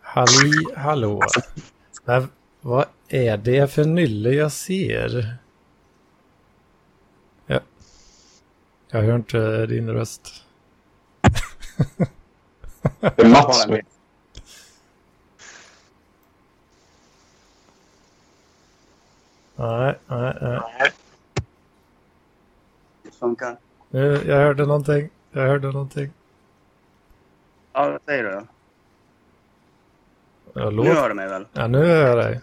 Halli hallå. Men vad är det för nylle jag ser? Ja. Jag hör inte din röst. Det är Mats. Nej, nej, nej. Det funkar. Nu, jag hörde någonting. Jag hörde någonting. Ja, vad säger du? Jag Nu hör du mig väl? Ja, nu hör jag dig.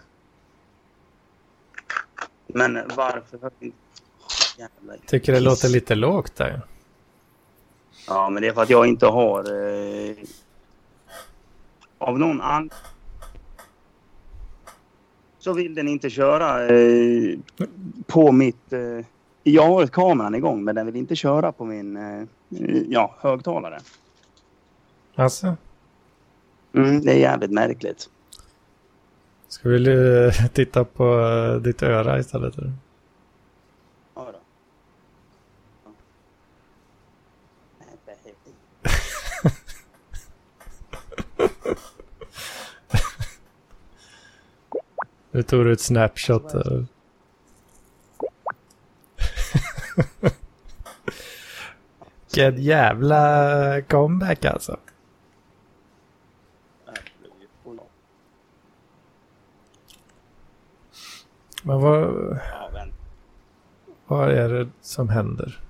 Men varför? hör du inte? Jävlar. Tycker det låter lite lågt där. Ja, men det är för att jag inte har... Eh, av någon anledning så vill den inte köra eh, på mitt... Eh, jag har kameran igång, men den vill inte köra på min eh, ja, högtalare. Alltså, Mm, det är jävligt märkligt. ska vi eh, titta på eh, ditt öra istället? eller? Ja, då. Nu tog du ett snapshot. eh. Vilken jävla comeback alltså. Men vad, Ja, vänta. vad är det som händer?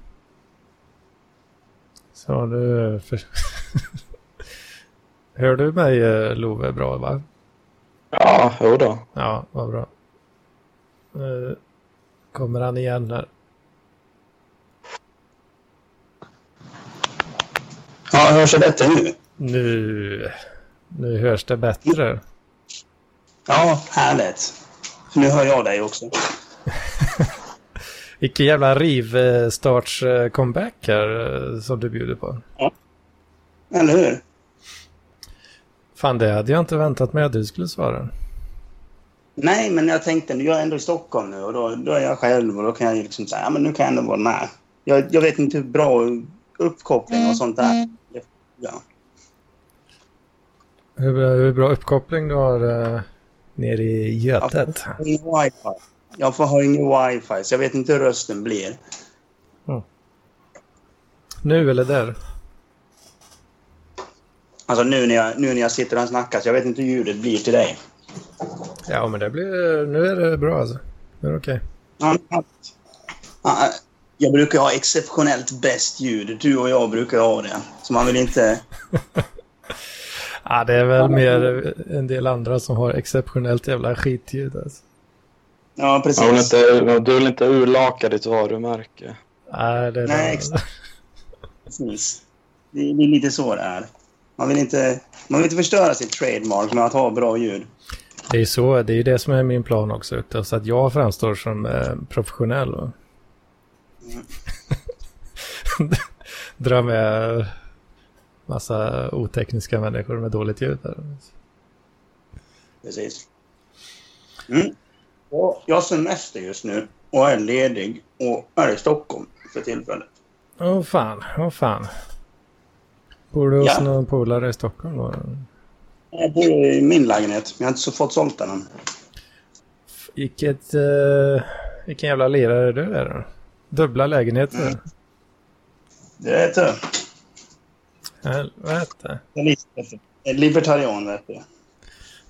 Så nu... För... Hör du mig eh, Love bra va? Ja, jo då. Ja, vad bra. Nu kommer han igen här. Ja, hörs det bättre nu? Nu, nu hörs det bättre. Ja, härligt. Nu hör jag dig också. Vilken jävla rivstarts-comeback här eh, som du bjuder på. Eller hur? Fan, det hade jag inte väntat mig att du skulle svara. Nej, men jag tänkte, jag är ändå i Stockholm nu och då, då är jag själv och då kan jag ju liksom säga, ja men nu kan jag ändå vara med. Jag, jag vet inte hur bra uppkoppling och sånt där. Ja. Hur, hur bra uppkoppling du har uh, nere i Götet. Jag får ingen wifi. Jag får ha ingen wifi, så jag vet inte hur rösten blir. Nu eller där? Alltså nu när jag, nu när jag sitter och snackar, så jag vet inte hur ljudet blir till dig. Ja, men det blir... Nu är det bra alltså. Nu är det okej. Men- Ja, Jag brukar ha exceptionellt bäst ljud. Du och jag brukar ha det. Så man vill inte... Ja, det är väl mer en del andra som har exceptionellt jävla skitljud alltså. Ja, Man vill precis. inte, du vill inte urlaka ditt varumärke. Nej, det är Nej, det. exakt. precis. Det, det är lite så det är. Man vill inte, man vill inte förstöra sitt trademark med att ha bra ljud. Det är ju så, det är ju det som är min plan också. Så att jag framstår som eh, professionell. Och Dra med massa otekniska människor med dåligt ljud. Där. Precis. Mm. Jag har semester just nu och är ledig och är i Stockholm för tillfället. Åh fan, åh fan. Bor du hos Ja. någon polare i Stockholm då? Jag bor i min lägenhet, men jag har inte så fått sålt den än. Vilket, eh, vilken jävla lirare du är då? Dubbla lägenheter? Mm. Det är det. Helvete. Libertarian, vet du.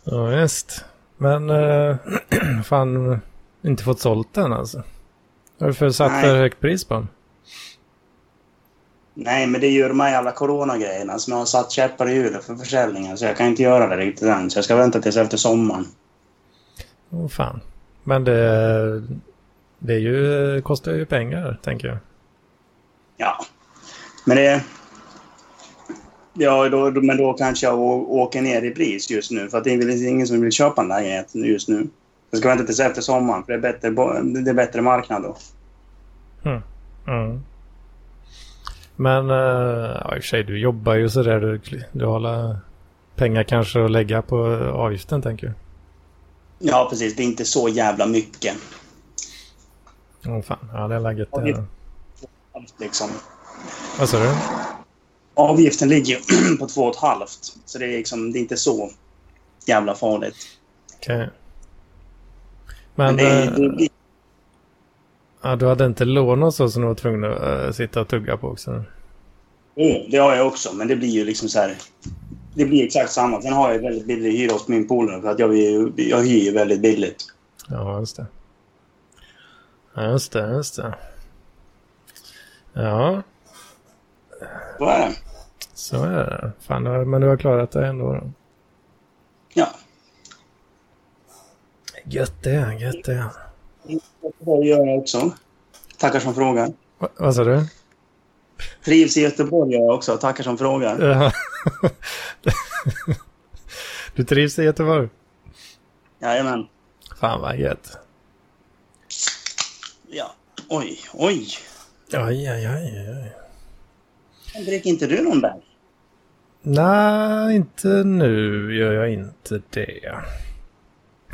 Ja, visst. Men eh, fan, inte fått sålt den alltså. Vad har du för satt Nej. för högt pris på den? Nej, men det ju de här jävla coronagrejerna som jag har satt käppar i hjulet för försäljningen. Så jag kan inte göra det riktigt än. Så jag ska vänta tills efter sommaren. Åh fan. Men det, det är ju, kostar ju pengar, tänker jag. Ja. Men det... Ja, då, men då kanske jag åker ner i pris just nu. För att det är ingen som vill köpa en lägenhet just nu. Jag ska vänta tills efter sommaren, för det är bättre, det är bättre marknad då. Mm. Men, eh, ja, i och för sig, du jobbar ju sådär. Du, du har pengar kanske att lägga på avgiften, tänker jag. Ja, precis. Det är inte så jävla mycket. Åh fan, ja det är läget det. Liksom. Vad sa du? Avgiften ligger på två och ett halvt. Så det är, liksom, det är inte så jävla farligt. Okej. Men Men, det, eh, det, det, ja, du hade inte lån och så som du var tvungen att eh, sitta och tugga på också? Jo, det har jag också, men det blir ju liksom så här... Det blir exakt samma. Sen har jag väldigt billig hyra hos min polare för att jag, jag hyr ju väldigt billigt. Ja, just det. Ja, just det, just det. Ja, Så är det. Så är det. Fan, men du har klarat det ändå. Då. Ja. Gött det, gött det. Göteborg gör jag också. Tackar som frågar. Va, vad sa du? Trivs i Göteborg gör jag också. Tackar som frågar. Ja. du trivs i Göteborg? Jajamän. Fan vad gött. Ja. Oj, oj. Oj, oj, oj, oj. Dricker inte du någon där? Nej, inte nu gör jag inte det.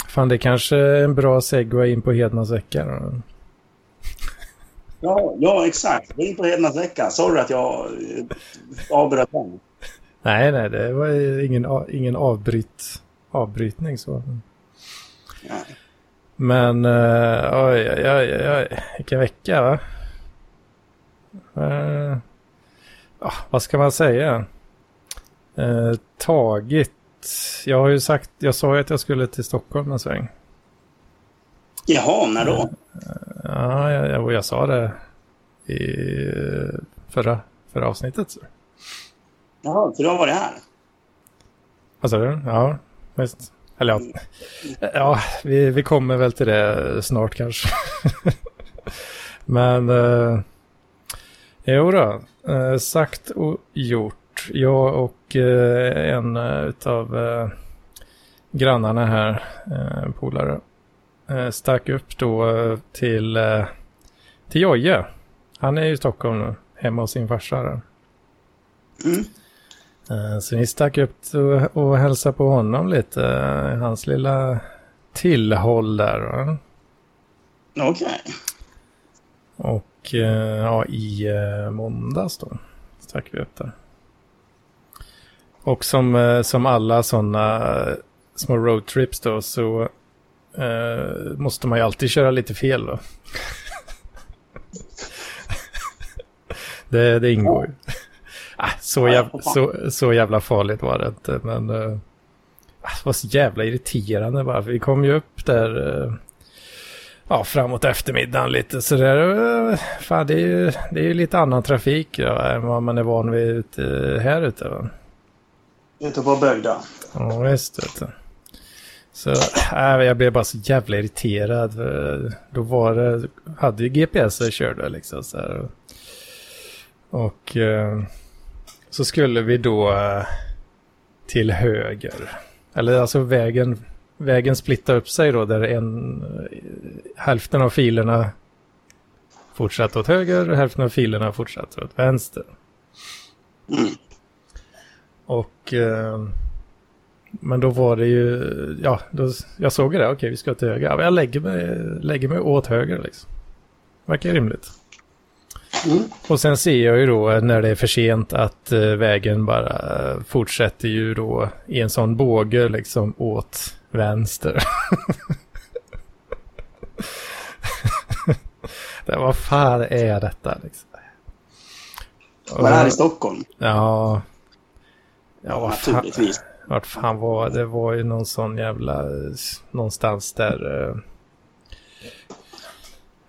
Fan, det kanske är en bra segway in på Hedmans vecka. Då. Ja, ja exakt. Är in på Hedmans vecka. Sorry att jag eh, avbröt den. Nej, nej, det var ingen, ingen avbryt, avbrytning så. Nej. Men uh, oj, oj, oj, oj, vilken vecka va? Uh, vad ska man säga? Uh, tagit. Jag har ju sagt, jag sa ju att jag skulle till Stockholm en sväng. Jaha, när då? Ja, jag, jag, jag sa det i förra, förra avsnittet. Så. Jaha, för du har varit här? Vad sa du? Ja, visst. Eller ja, ja vi, vi kommer väl till det snart kanske. Men eh, jo då, eh, sagt och gjort. Jag och eh, en av eh, grannarna här, eh, polare, eh, stack upp då eh, till, eh, till Jojje. Han är i Stockholm nu, hemma hos sin farsa. Där. Mm. Eh, Så ni stack upp och, och hälsade på honom lite. eh, Hans lilla tillhåll där. Okej. Och eh, ja, i eh, måndags då stack vi upp där. Och som, eh, som alla sådana små roadtrips då så eh, måste man ju alltid köra lite fel då. det, det ingår ju. Ah, så, jävla, så, så jävla farligt var det inte, men eh, ah, det var så jävla irriterande bara. För vi kom ju upp där eh, ja, framåt eftermiddagen lite sådär. eh, Fan, det är ju, det är ju lite annan trafik ja, än vad man är van vid ute, här ute. Va? Ute på Bögda. Ja, visst. Vet du. Så äh, jag blev bara så jävla irriterad. Då var det, hade ju GPS och körde liksom så här. Och eh, så skulle vi då eh, till höger. Eller alltså vägen, vägen splittar upp sig då där en, eh, hälften av filerna fortsatte åt höger och hälften av filerna fortsatte åt vänster. Mm. Och eh, men då var det ju, ja, då, jag såg det, okej vi ska till höger. Ja, jag lägger mig, lägger mig åt höger liksom. Verkar rimligt. Mm. Och sen ser jag ju då när det är för sent att eh, vägen bara fortsätter ju då i en sån båge liksom åt vänster. det, vad fan är detta liksom? Var det här i Stockholm? Ja. Ja, vad fan. Naturligtvis. Vart fan var det? var ju någon sån jävla... Någonstans där...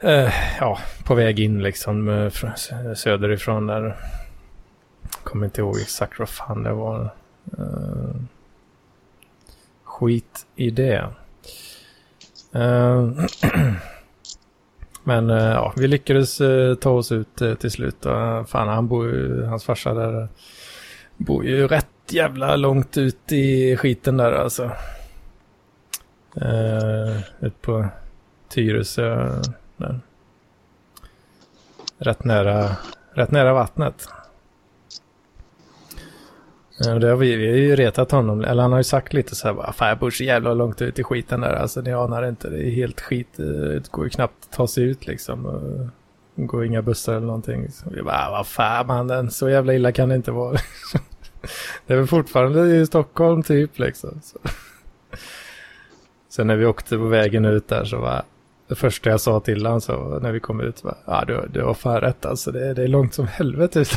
eh, eh, ja, på väg in liksom eh, från- söderifrån där. Kommer inte ihåg exakt vad fan det var. Eh, skit i det. Men ja, vi lyckades ta oss ut till slut. Fan, han bor ju, hans farsa där bor ju rätt jävla långt ut i skiten där alltså. Uh, ut på Tyresö. Där. Rätt nära, rätt nära vattnet. Uh, det har vi, vi har ju retat honom, eller han har ju sagt lite så här bara, fan jag bor så jävla långt ut i skiten där, alltså ni anar inte, det är helt skit, eh, det går ju knappt att ta sig ut liksom. Uh, går inga bussar eller någonting. Så vi bara, vad fan mannen, så jävla illa kan det inte vara. det är väl fortfarande i Stockholm typ liksom. Så. Sen när vi åkte på vägen ut där så var det första jag sa till honom så när vi kom ut var, ja du, du har fan rätt alltså, det, det är långt som helvete ut.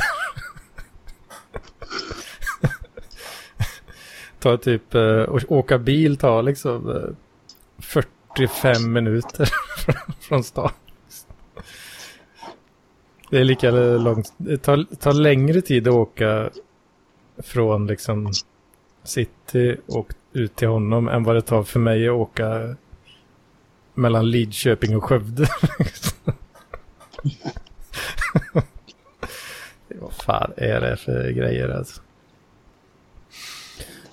Ta typ, eh, och åka bil tar liksom eh, 45 minuter från stan. Det är lika långt, det tar, tar längre tid att åka från liksom city och ut till honom än vad det tar för mig att åka mellan Lidköping och Skövde. Vad fan är det för grejer alltså?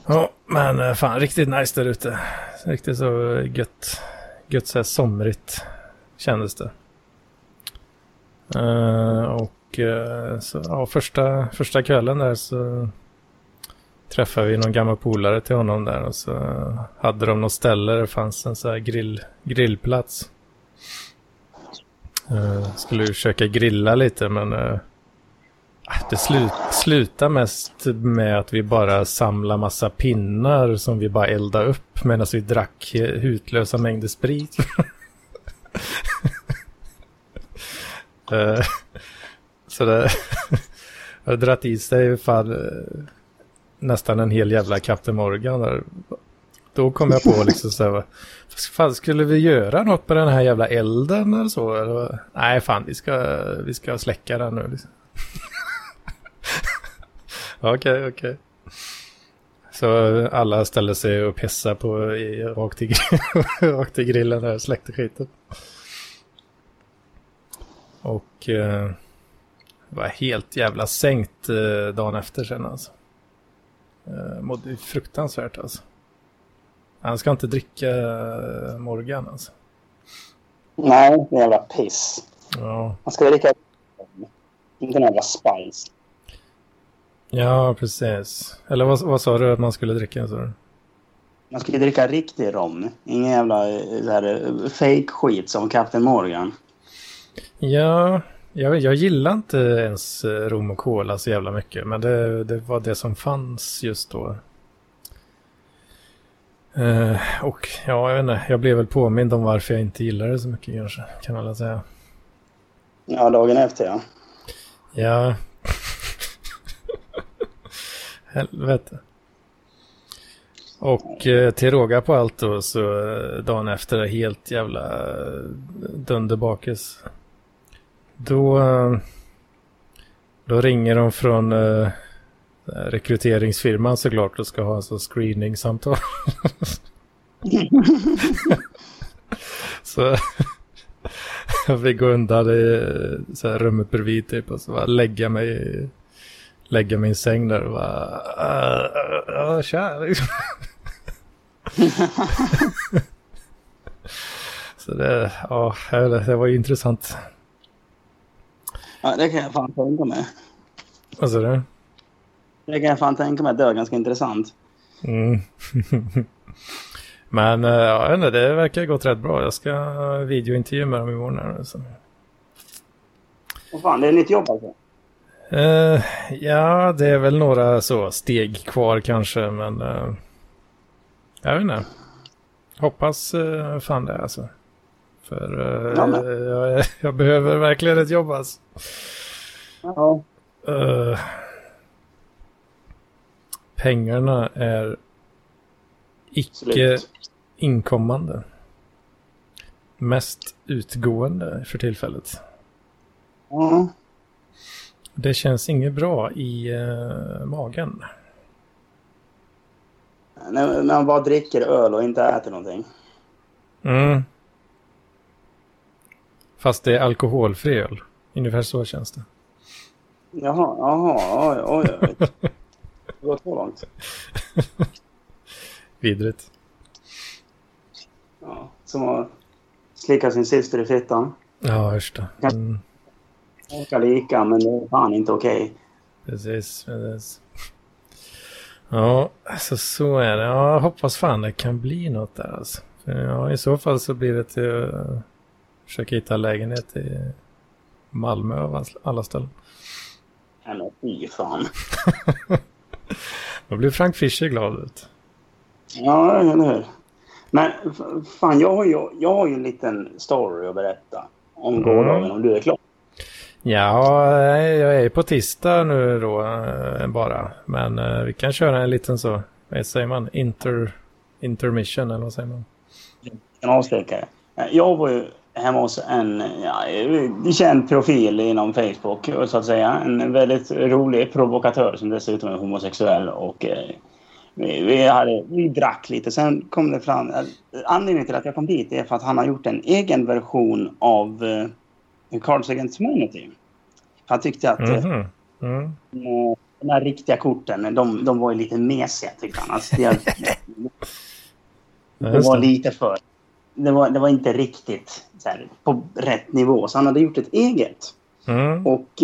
Ja, men eh, fan riktigt nice där ute. Riktigt så gött. Gött så här somrigt kändes det. Uh, och uh, så, ja, första, första kvällen där så träffade vi någon gammal polare till honom där och så hade de något ställe där det fanns en så här grill, grillplats. Uh, skulle försöka grilla lite men uh, det slut, slutade mest med att vi bara samlade massa pinnar som vi bara eldade upp medan vi drack hutlösa mängder sprit. uh, så det har dragit i sig fan nästan en hel jävla Captain Morgan. Där. Då kom jag på liksom så här, fan skulle vi göra något med den här jävla elden eller så? Eller, nej fan, vi ska, vi ska släcka den nu. Liksom. Okej, okej. Okay, okay. Så alla ställde sig och pissade på rakt, i, rakt i grillen där och släckte skiten. Och eh, var helt jävla sänkt eh, dagen efter sen alltså. Uh, mådde fruktansvärt alltså. Han ska inte dricka uh, Morgan alltså. Nej, det är jävla piss. Ja. Han ska dricka inte jävla spice. Ja, precis. Eller vad, vad sa du att man skulle dricka? Så? Man ska ju dricka riktig rom. Ingen jävla eh, fake skit som Captain Morgan. Ja, jag, jag gillar inte ens rom och cola så jävla mycket. Men det, det var det som fanns just då. Uh, och ja, jag vet inte. Jag blev väl påmind om varför jag inte gillar det så mycket kanske. Kan väl säga. Ja, dagen efter ja. Ja. Helvete. Och eh, till råga på allt då så eh, dagen efter helt jävla eh, dunderbakis. Då, då ringer de från uh, rekryteringsfirman såklart och ska ha så screening-samtal. så jag fick gå undan i så här, rummet bredvid typ och så bara lägga mig lägga mig i en säng där och bara ja, uh, uh, tja liksom. så det, ja, det var ju intressant. Ja, det kan jag fan tänka mig. Vad sa du? Det kan jag fan tänka mig. Det var ganska intressant. Mm. Men ja, inte, det verkar ha gått rätt bra. Jag ska videointervju med dem imorgon. Här, så. Vad fan, det är nytt jobb alltså? Uh, ja, det är väl några så steg kvar kanske, men uh, jag vet inte. Hoppas uh, fan det alltså. För uh, ja, jag, jag, behöver verkligen ett jobb alltså. Ja. Uh, pengarna är icke Slut. inkommande. Mest utgående för tillfället. Ja. Det känns inget bra i uh, magen. När, när man bara dricker öl och inte äter någonting. Mm. Fast det är alkoholfri öl. Ungefär så känns det. Jaha, jaha, oj, oj, oj. Det går så långt. Vidrigt. Ja, som att slicka sin syster i fittan. Ja, just det. Mm. Åka lika, men det är fan inte okej. Okay. Precis, precis. Ja, alltså så är det. Ja, jag hoppas fan det kan bli något där alltså. Ja, i så fall så blir det till att försöka hitta lägenhet i Malmö av all- alla ställen. Nej, men fy fan. Då blir Frank Fischer glad ut. Ja, eller hur? Men fan, jag har, ju, jag har ju en liten story att berätta om Mm. gårdagen, om du är klar. Ja, jag är på tisdag nu då eh, bara. Men eh, vi kan köra en liten så, vad säger man, Inter, intermission eller vad säger man? En avstickare. Jag var ju hemma hos en ja, känd profil inom Facebook, så att säga. En väldigt rolig provokatör som dessutom är homosexuell. Och, eh, vi, vi, hade, vi drack lite. Sen kom det fram... eh, Anledningen till att jag kom dit är för att han har gjort en egen version av eh, Cards Against Humanity. Han tyckte att eh, Mhm. Mm. Eh, De här riktiga korten, de, de var ju lite mesiga tyckte han. Alltså, det, det var lite för... Det var, det var inte riktigt så här, på rätt nivå. Så han hade gjort ett eget. Mm. Och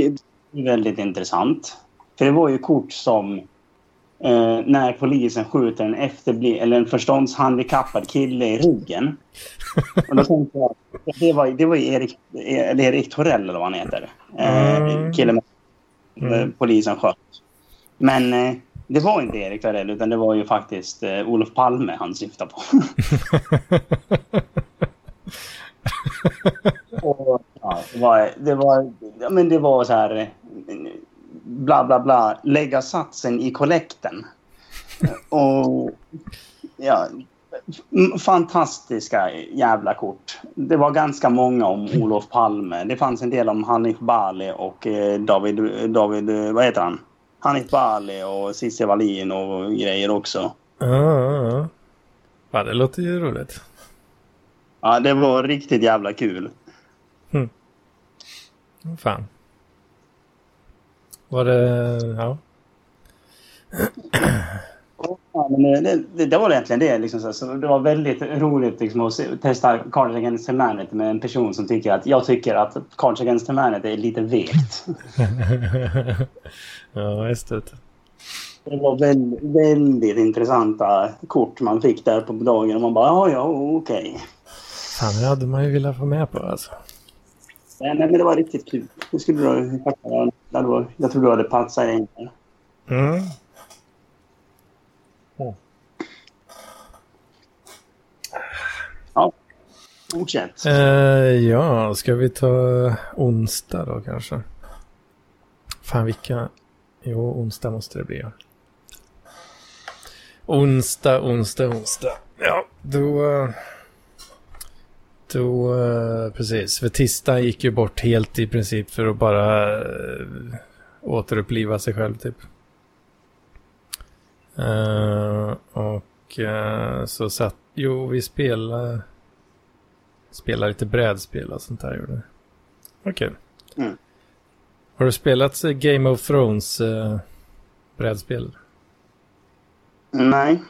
väldigt intressant. För det var ju kort som eh, när polisen skjuter en efterbli eller en förståndshandikappad kille i ryggen. Och då tänkte jag, det var, det var ju Erik, Erik Torell eller vad han heter. Eh, Mm. Killen med Mm. polisen sköt. Men eh, det var inte Erik Torell utan det var ju faktiskt eh, Olof Palme han syftade på. Och, ja, det var, det var, ja, men det var så här... Bla, bla, bla. Lägga satsen i kollekten. Och... Ja, fantastiska jävla kort. Det var ganska många om Olof Palme. Det fanns en del om Hanif Bali och eh, David... David vad heter han? Hanif Bali och Cissi Wallin och grejer också. Ja, ja, ja. Ja, det låter ju roligt. Ja, det var riktigt jävla kul. Fan. Var det, ja. Ja, men det, det, det var egentligen det. Liksom, så, så det var väldigt roligt liksom, att se, testa Cards Against Humanity med en person som tycker att jag tycker att Cards Against Humanity är lite vekt. ja, just det. Det var väldigt, väldigt intressanta kort man fick där på dagen och man bara ja, ja, okej. Fan, det hade man ju velat få med på alltså. Nej, men det var riktigt kul. Det skulle du ha... Jag tror du hade patsat in. Mm. Fortsätt. Eh, ja, ska vi ta onsdag då kanske? Fan vilka... Jo, onsdag måste det bli. ja. Onsdag, onsdag, onsdag. Ja, då... Då, precis. För tisdagen gick ju bort helt i princip för att bara eh, återuppliva sig själv typ. Eh, och eh, så satt... Jo, vi spelade... Spelade lite brädspel och sånt där gjorde det. Vad kul. Mm. Har du spelat Game of Thrones eh, brädspel? Nej.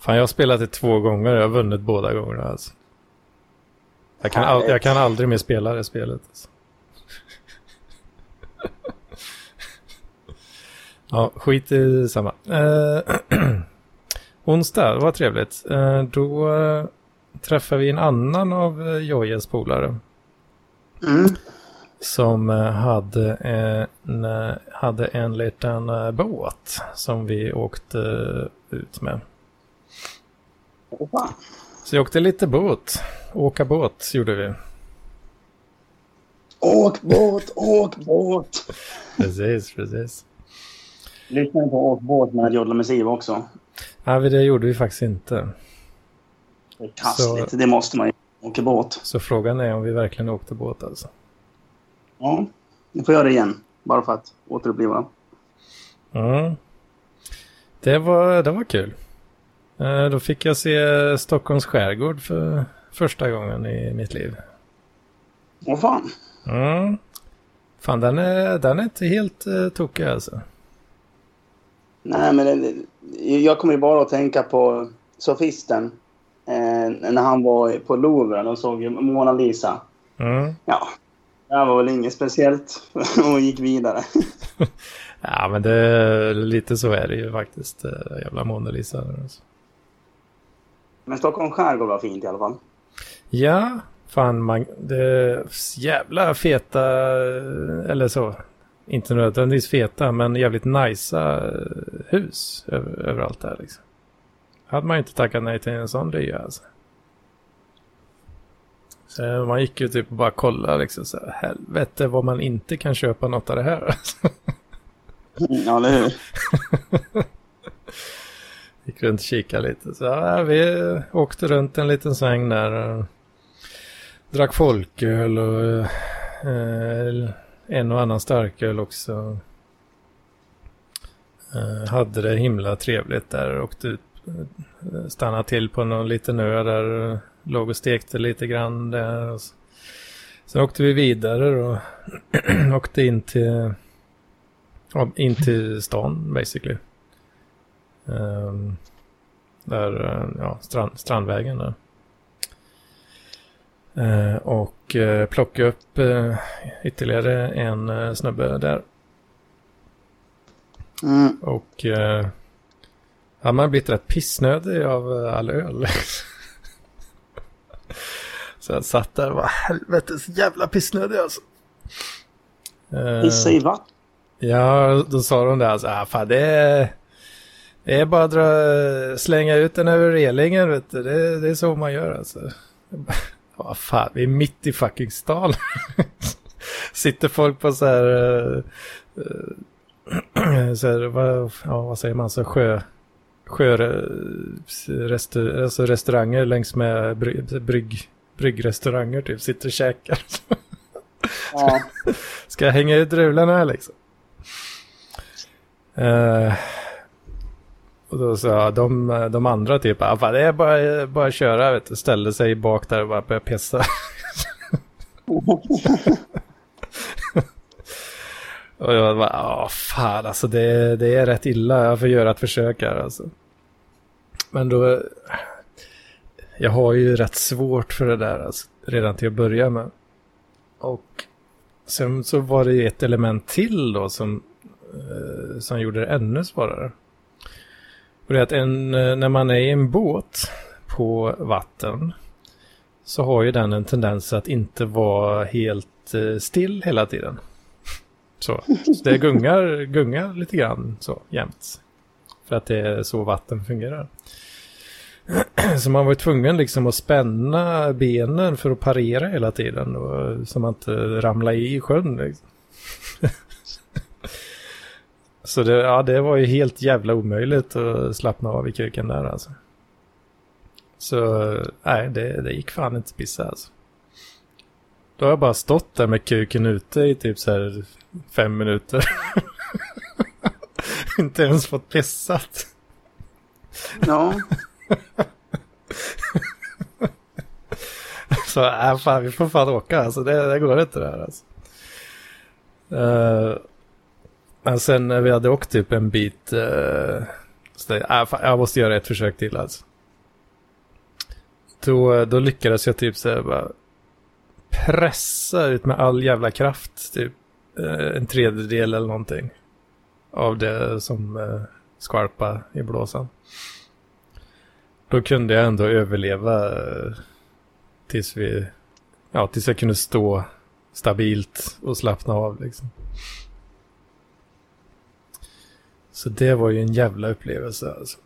Fan, jag har spelat det två gånger. Jag har vunnit båda gångerna alltså. Jag kan, Härligt. jag kan aldrig mer spela det spelet. Alltså. ja, skit i samma. Eh, onsdag, var trevligt. Eh, då eh, träffar vi en annan av eh, Jojes polare. Mm. Som eh, hade en, eh, hade en liten eh, båt som vi åkte eh, ut med. Så jag åkte lite båt. Åka båt gjorde vi. Åk båt, åk båt. Precis, precis. Lyssnade på Åk båt med Jodla med Siv också. Nej, det gjorde vi faktiskt inte. Det är taskigt. Det måste man ju. Åka båt. Så frågan är om vi verkligen åkte båt alltså. Ja, ni får göra det igen. Bara för att återuppliva. Mm. Det, var, det var kul. Eh, Då fick jag se Stockholms skärgård för första gången i mitt liv. Åh fan. Mm. Fan, den är, den är inte helt uh, tokig alltså. Nej, men det, jag kommer ju bara att tänka på Sofisten. Eh, när han var på Louvren och såg Mona Lisa. Mm. Ja, det var väl inget speciellt och gick vidare. Ja, men det, lite så är det ju faktiskt. eh, Jävla Mona Lisa. Alltså. Men Stockholm skärgård var fint i alla fall. Ja, fan man, det jävla feta, eller så, inte nödvändigtvis feta, men jävligt najsa hus över, överallt där liksom. Hade man inte tackat nej till en sån lya alltså. Så man gick ju typ och bara kolla liksom så här, helvete vad man inte kan köpa något av det här. Ja, eller hur? Gick runt och kikade lite. Så ja, vi åkte runt en liten sväng där. Och drack folköl och eh, en och annan starköl också. Eh, hade det himla trevligt där. Åkte ut, eh, stannade till på någon liten ö där. Låg och stekte lite grann där. Och så. Sen åkte vi vidare och åkte in till, ja, in till stan basically. Um, där, eh, ja, strand, Strandvägen där. Uh, och uh, plocka upp uh, ytterligare en snubbe där. Mm. Och han har blivit rätt pissnödig av all öl. så jag satt där och var helvetes jävla pissnödig alltså. Pissa i vatten? Ja, då sa de det alltså, ah, fan det är... Det är bara att dra, slänga ut den över relingen, vet du. Det, det är så man gör alltså. Vad fan, vi är mitt i fucking stan. Sitter folk på så här, uh, så här vad, ja, vad säger man, så sjö, sjö restaur, alltså restauranger längs med brygg, brygg, bryggrestauranger typ, sitter och käkar. Ja. Ska jag hänga ut rularna här liksom? Uh, och då sa de, de andra typ, ah, det är bara, bara att köra, vet du. Ställde sig bak där och bara började pissa. och jag bara, ja fan alltså det, det är rätt illa, jag får göra ett försök här alltså. Men då, jag har ju rätt svårt för det där alltså, redan till att börja med. Och sen så var det ju ett element till då som, eh, som gjorde det ännu svårare. Och det är att en, eh, när man är i en båt på vatten så har ju den en tendens att inte vara helt eh, still hela tiden. Så, så det gungar, gungar lite grann så jämt. För att det är så vatten fungerar. Så man var tvungen liksom att spänna benen för att parera hela tiden. Och, så man inte ramlade i sjön. Liksom. Så det, ja, det var ju helt jävla omöjligt att slappna av i kuken där alltså. Så nej, det, det gick fan inte pissa alltså. Då har jag bara stått där med kuken ute i typ så här fem minuter. inte ens fått pissat. Ja. så äh, fan, vi får fan åka alltså. Det, det går inte det här alltså. Uh, men sen när vi hade åkt typ en bit. Uh, så det, äh, fan, jag måste göra ett försök till alltså. Då, då lyckades jag typ så här bara pressa ut med all jävla kraft. Typ eh, en tredjedel eller någonting. Av det som eh, skvalpa i blåsan. Då kunde jag ändå överleva eh, tills vi, ja tills jag kunde stå stabilt och slappna av liksom. Så det var ju en jävla upplevelse alltså.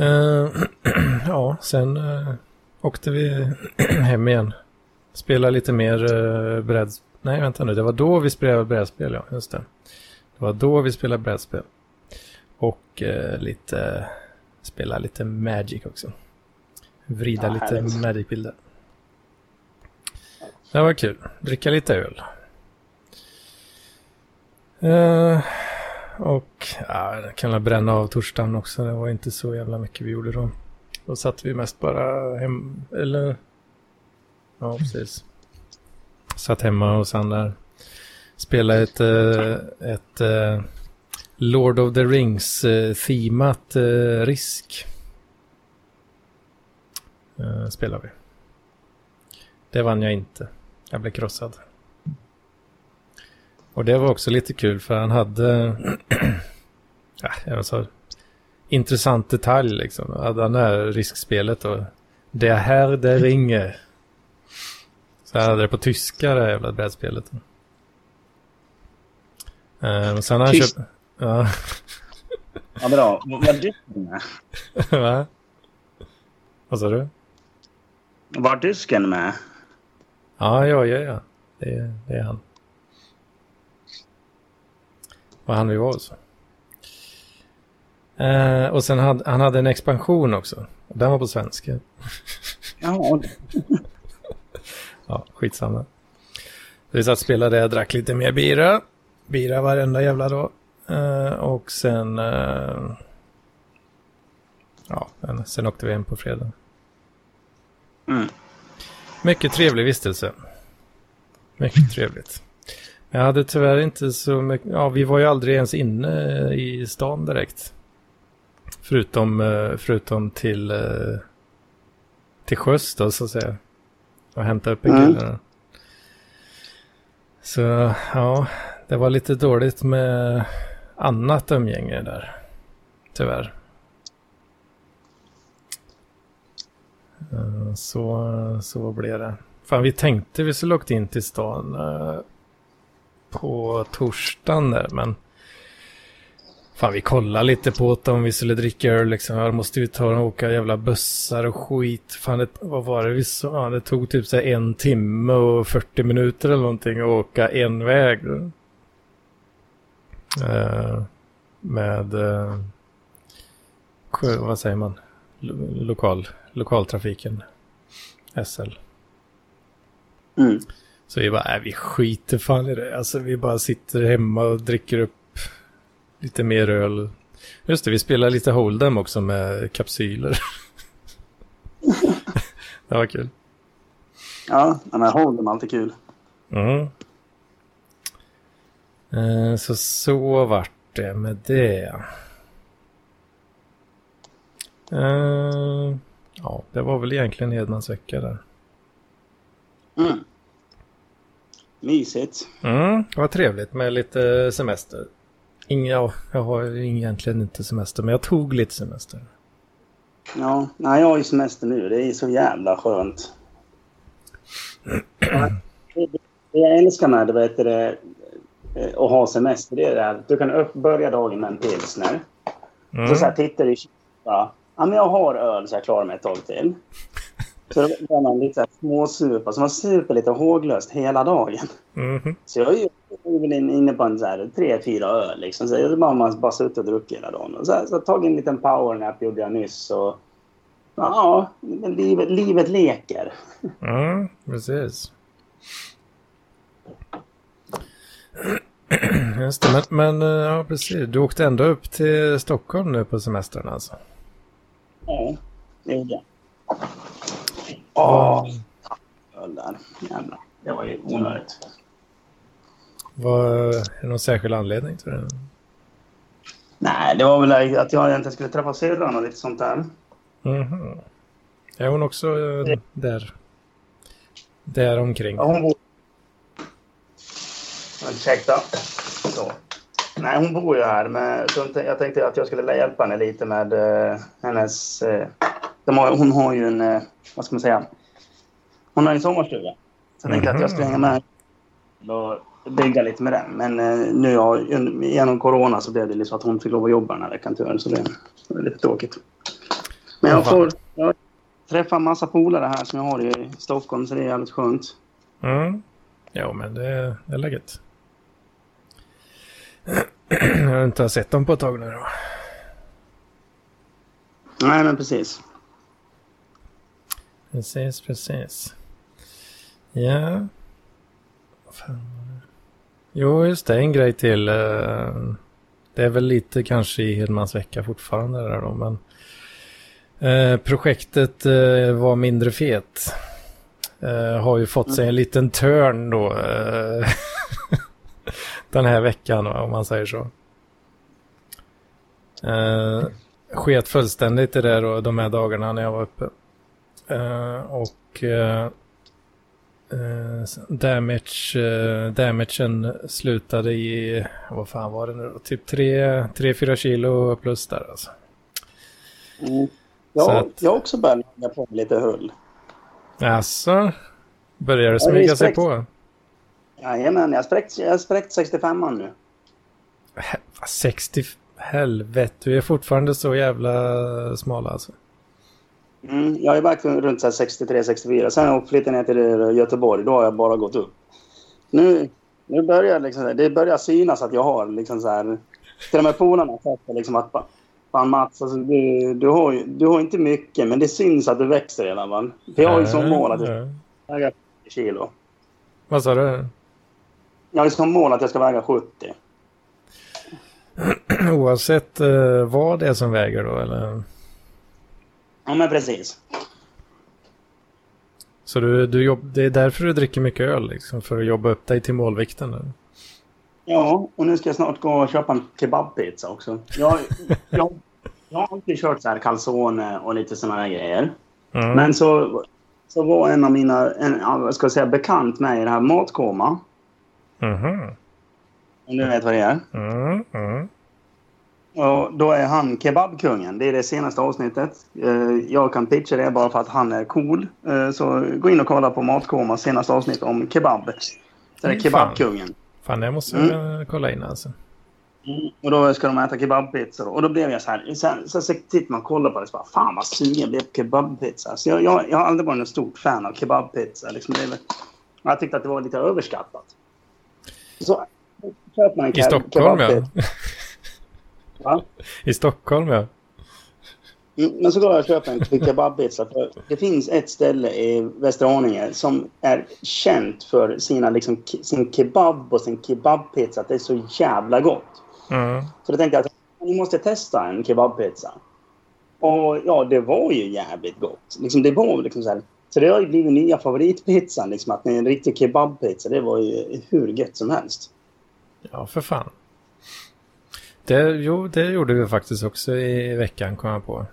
Uh, ja, sen uh, åkte vi hem igen. Spelade lite mer uh, bräd... Nej, vänta nu. Det var då vi spelade brädspel, ja. Just det. Det var då vi spelade brädspel. Och uh, lite... Spela lite Magic också. Vrida Ja, lite. Magic-bilder. Det var kul. Dricka lite öl. Eh, och ja, jag kan bränna av torsdagen också. Det var inte så jävla mycket vi gjorde då. Då satt vi mest bara hem, eller ja precis. Satt hemma hos han där. Spelade ett, eh, ett eh, Lord of the Rings-themat eh, Risk. Spelade vi. Det vann jag inte. Jag blev krossad. Och det var också lite kul för han hade, ja, ah, jag sa, intressant detalj liksom. Han det här riskspelet och Det är här det ringer. Så jag hade det på tyska det här jävla brädspelet. Eh, och sen har han köpt... Ja, Ja, bra. Var du med? va? Vad sa du? Var dysken med? Ja, ja, ja, ja. Det, är- det är han. Vad han vi var så. Eh, och sen hade han hade en expansion också. Den var på svenska. Ja, Ja, skitsamma. Vi satt och spelade, jag drack lite mer bira. Bira varenda jävla dag. Eh, och sen... eh, ja, sen åkte vi hem på fredag. Mm. Mycket trevlig vistelse. Mycket trevligt. Jag hade tyvärr inte så mycket... Ja, vi var ju aldrig ens inne i stan direkt. Förutom, eh, förutom till... eh, Till sjöss då, så att säga. Och hämta upp en Mm. kille. Så, ja. Det var lite dåligt med annat umgänge där. Tyvärr. Eh, Så, så blev det. Fan, vi tänkte vi skulle åkt in till stan på torsdagen där, men fan vi kollade lite på det om vi skulle dricka öl liksom. Då måste vi ta och åka jävla bussar och skit. Fan, det, vad var det vi sa? Det tog typ så här en timme och 40 minuter eller någonting att åka en väg. Eh, med, sjö- vad säger man? Lo- Lokal, lokaltrafiken. SL. Mm. Så vi bara, nej, vi skiter fan i det. Alltså vi bara sitter hemma och dricker upp lite mer öl. Just det, vi spelar lite Hold'em också med kapsyler. det var kul. Ja, men Hold'em alltid kul. Mm. Eh, så så vart det med det. Eh, ja, det var väl egentligen Hedmans vecka där. Mm. Mysigt. Mm, var trevligt med lite semester. Inga, ja, jag har egentligen inte semester, men jag tog lite semester. Ja, nej, jag har ju semester nu. Det är så jävla skönt. Det- jag älskar med vet det, eh, att ha semester, det är det här. Du kan upp, börja dagen med en pilsner. Mm. Så, så här, tittar du i. Ja, men jag har öl så jag klarar mig ett tag till. Så då börjar man lite småsupa. Så man super lite håglöst hela dagen. Mhm. Så jag är ju är väl in- inne på en så här, tre, fyra öl. Liksom. Så jag har bara, suttit och druckit hela dagen. Och så, här, så tagit en liten powernap gjorde jag nyss. Och, ja, men livet, livet leker. Mm, precis. Just det, men, men eh, ja, precis. Du åkte ändå upp till Stockholm nu på semestern alltså? Ja, det gjorde jag. Åh, öl där. Jävlar. Det var ju onödigt. Var är det någon särskild anledning till det? Nej, det var väl att jag egentligen skulle träffa syrran och lite sånt där. Mhm. Är hon också eh, där? Där omkring? Ja, hon bor... Ursäkta. Så. Nej, hon bor ju här. Men jag tänkte att jag skulle hjälpa henne lite med eh, hennes... De har, hon har ju en... Vad ska man säga? Hon har en sommarstuga. Så jag tänkte att jag skulle hänga med och bygga lite med den. Men eh, nu ja, genom corona så blev det liksom att hon fick lov att jobba den här veckan tyvärr. Så det, är lite tråkigt. Men jag får jag träffa en massa polare här som jag har i Stockholm så det är jävligt skönt. Mm. Jo, men det, det är läget. Jag har inte sett dem på ett tag nu då. Nej, men precis. Precis, precis. Ja. Fan? Jo, just det. En grej till. Eh, det är väl lite kanske i Hedmans vecka fortfarande där då, men eh, projektet eh, var mindre fet. Har ju fått sig en liten törn då. den här veckan om man säger så. Sket fullständigt i det då, de här dagarna när jag var uppe. Och uh, damage, uh, damagen slutade i, vad fan var det nu då? Typ 3-4 kilo plus där alltså. Mm. Jag, att- jag också börjat lägga på lite hull. Alltså, börjar det smyga sig på? Jajamän, jag har spräckt, jag har spräckt 65 nu. He- 60... Helvete, du är fortfarande så jävla smal alltså. Mm, jag är verkligen runt så här 63-64. Sen jag flyttat ner till Göteborg. Då har jag bara gått upp. Nu, nu börjar liksom, det börjar synas att jag har liksom så här... Till och med polarna sagt liksom att Fan Mats, alltså, du, du, har, ju- du har inte mycket men det syns att du växer alla fall. För jag har ju som mål att jag Ja. ska väga 70 kilo. Vad sa du? Jag har ju som mål att jag ska väga 70. Oavsett eh, vad det är som väger då eller? Ja men precis. Så du, du jobb, det är därför du dricker mycket öl liksom? För att jobba upp dig till målvikten? Eller? Ja, och nu ska jag snart gå och köpa en kebabpizza också. Jag, jag, jag har alltid kört så här calzone och lite såna här grejer. Mm. Men så, så var en av mina, en, ska jag säga, bekant med i det här Matkoma. Mhm. Om du vet vad det är. Mm, mm. Och då är han kebabkungen. Det är det senaste avsnittet. Eh, Jag kan pitcha det bara för att han är cool. Eh, Så gå in och kolla på Matkomas senaste avsnitt om kebab. Så det är Mm, kebabkungen. Fan, det måste Mm. jag kolla in alltså. Mm. Och då ska de äta kebabpizza. Och då blev jag så här. Sen, så sitter man och kollar på det. Så bara, Fan vad sugen jag blev på kebabpizza. Så jag, jag, jag har aldrig varit någon stort fan av kebabpizza. Liksom det jag tyckte att det var lite överskattat. Så en I Stockholm ja. Va? I Stockholm ja. Mm, Men så går jag och köper en kebabpizza. För det finns ett ställe i Västerhaninge som är känt för sina, liksom, sin kebab och sin kebabpizza. Det är så jävla gott. Mm. Så då tänkte jag att ni måste testa en kebabpizza. Och ja, det var ju jävligt gott. Liksom, det var liksom så här. Så det har ju blivit nya favoritpizzan. Liksom, att det är en riktig kebabpizza. Det var ju hur gött som helst. Ja, för fan. Det, jo, det gjorde vi faktiskt också i veckan, kom jag på.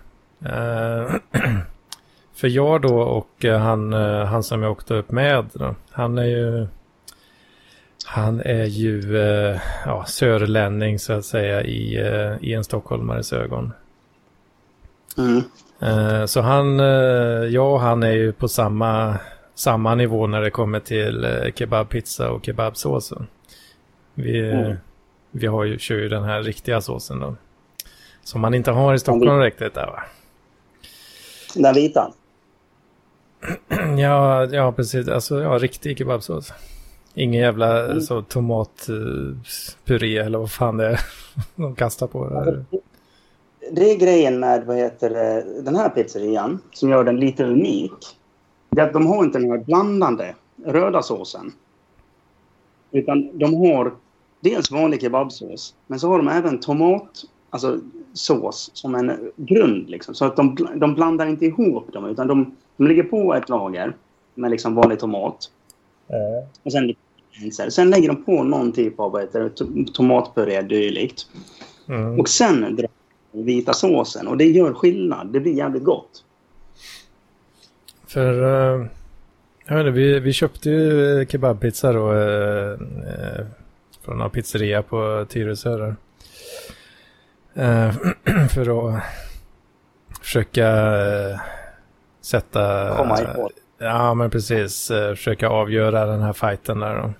Eh, för jag då och eh, han, eh, han som jag åkte upp med, då, han är ju... Han är ju eh, ja, sörlänning så att säga i, eh, i en stockholmares ögon. Mm. Så han, jag och han är ju på samma, samma nivå när det kommer till kebabpizza och kebabsåsen. Vi, Mm. Vi har ju, kör ju den här riktiga såsen då. Som man inte har i Stockholm riktigt där va? Den vita. Ja, ja precis. Alltså ja, riktig kebabsås. Ingen jävla Mm. så tomatpuré eller vad fan det är de kastar på. Det här. Det är grejen med vad heter den här pizzerian som gör den lite unik. Det är att de har inte den här blandande röda såsen. Utan de har dels vanlig kebabsås, men så har de även tomat, alltså sås som en grund. Liksom. Så att de, de blandar inte ihop dem, utan de, de lägger på ett lager med liksom vanlig tomat. Och sen, sen lägger de på någon typ av to- tomatpuré dylikt. Mm. Och sen drar de vita såsen. Och det gör skillnad. Det blir jävligt gott. För eh, jag vet inte, vi, vi köpte ju kebabpizza då eh, eh, från en pizzeria på Tyresö. där. Eh, för att försöka eh, sätta... Komma i mål. Ja, men precis. eh, Försöka avgöra den här fighten där då.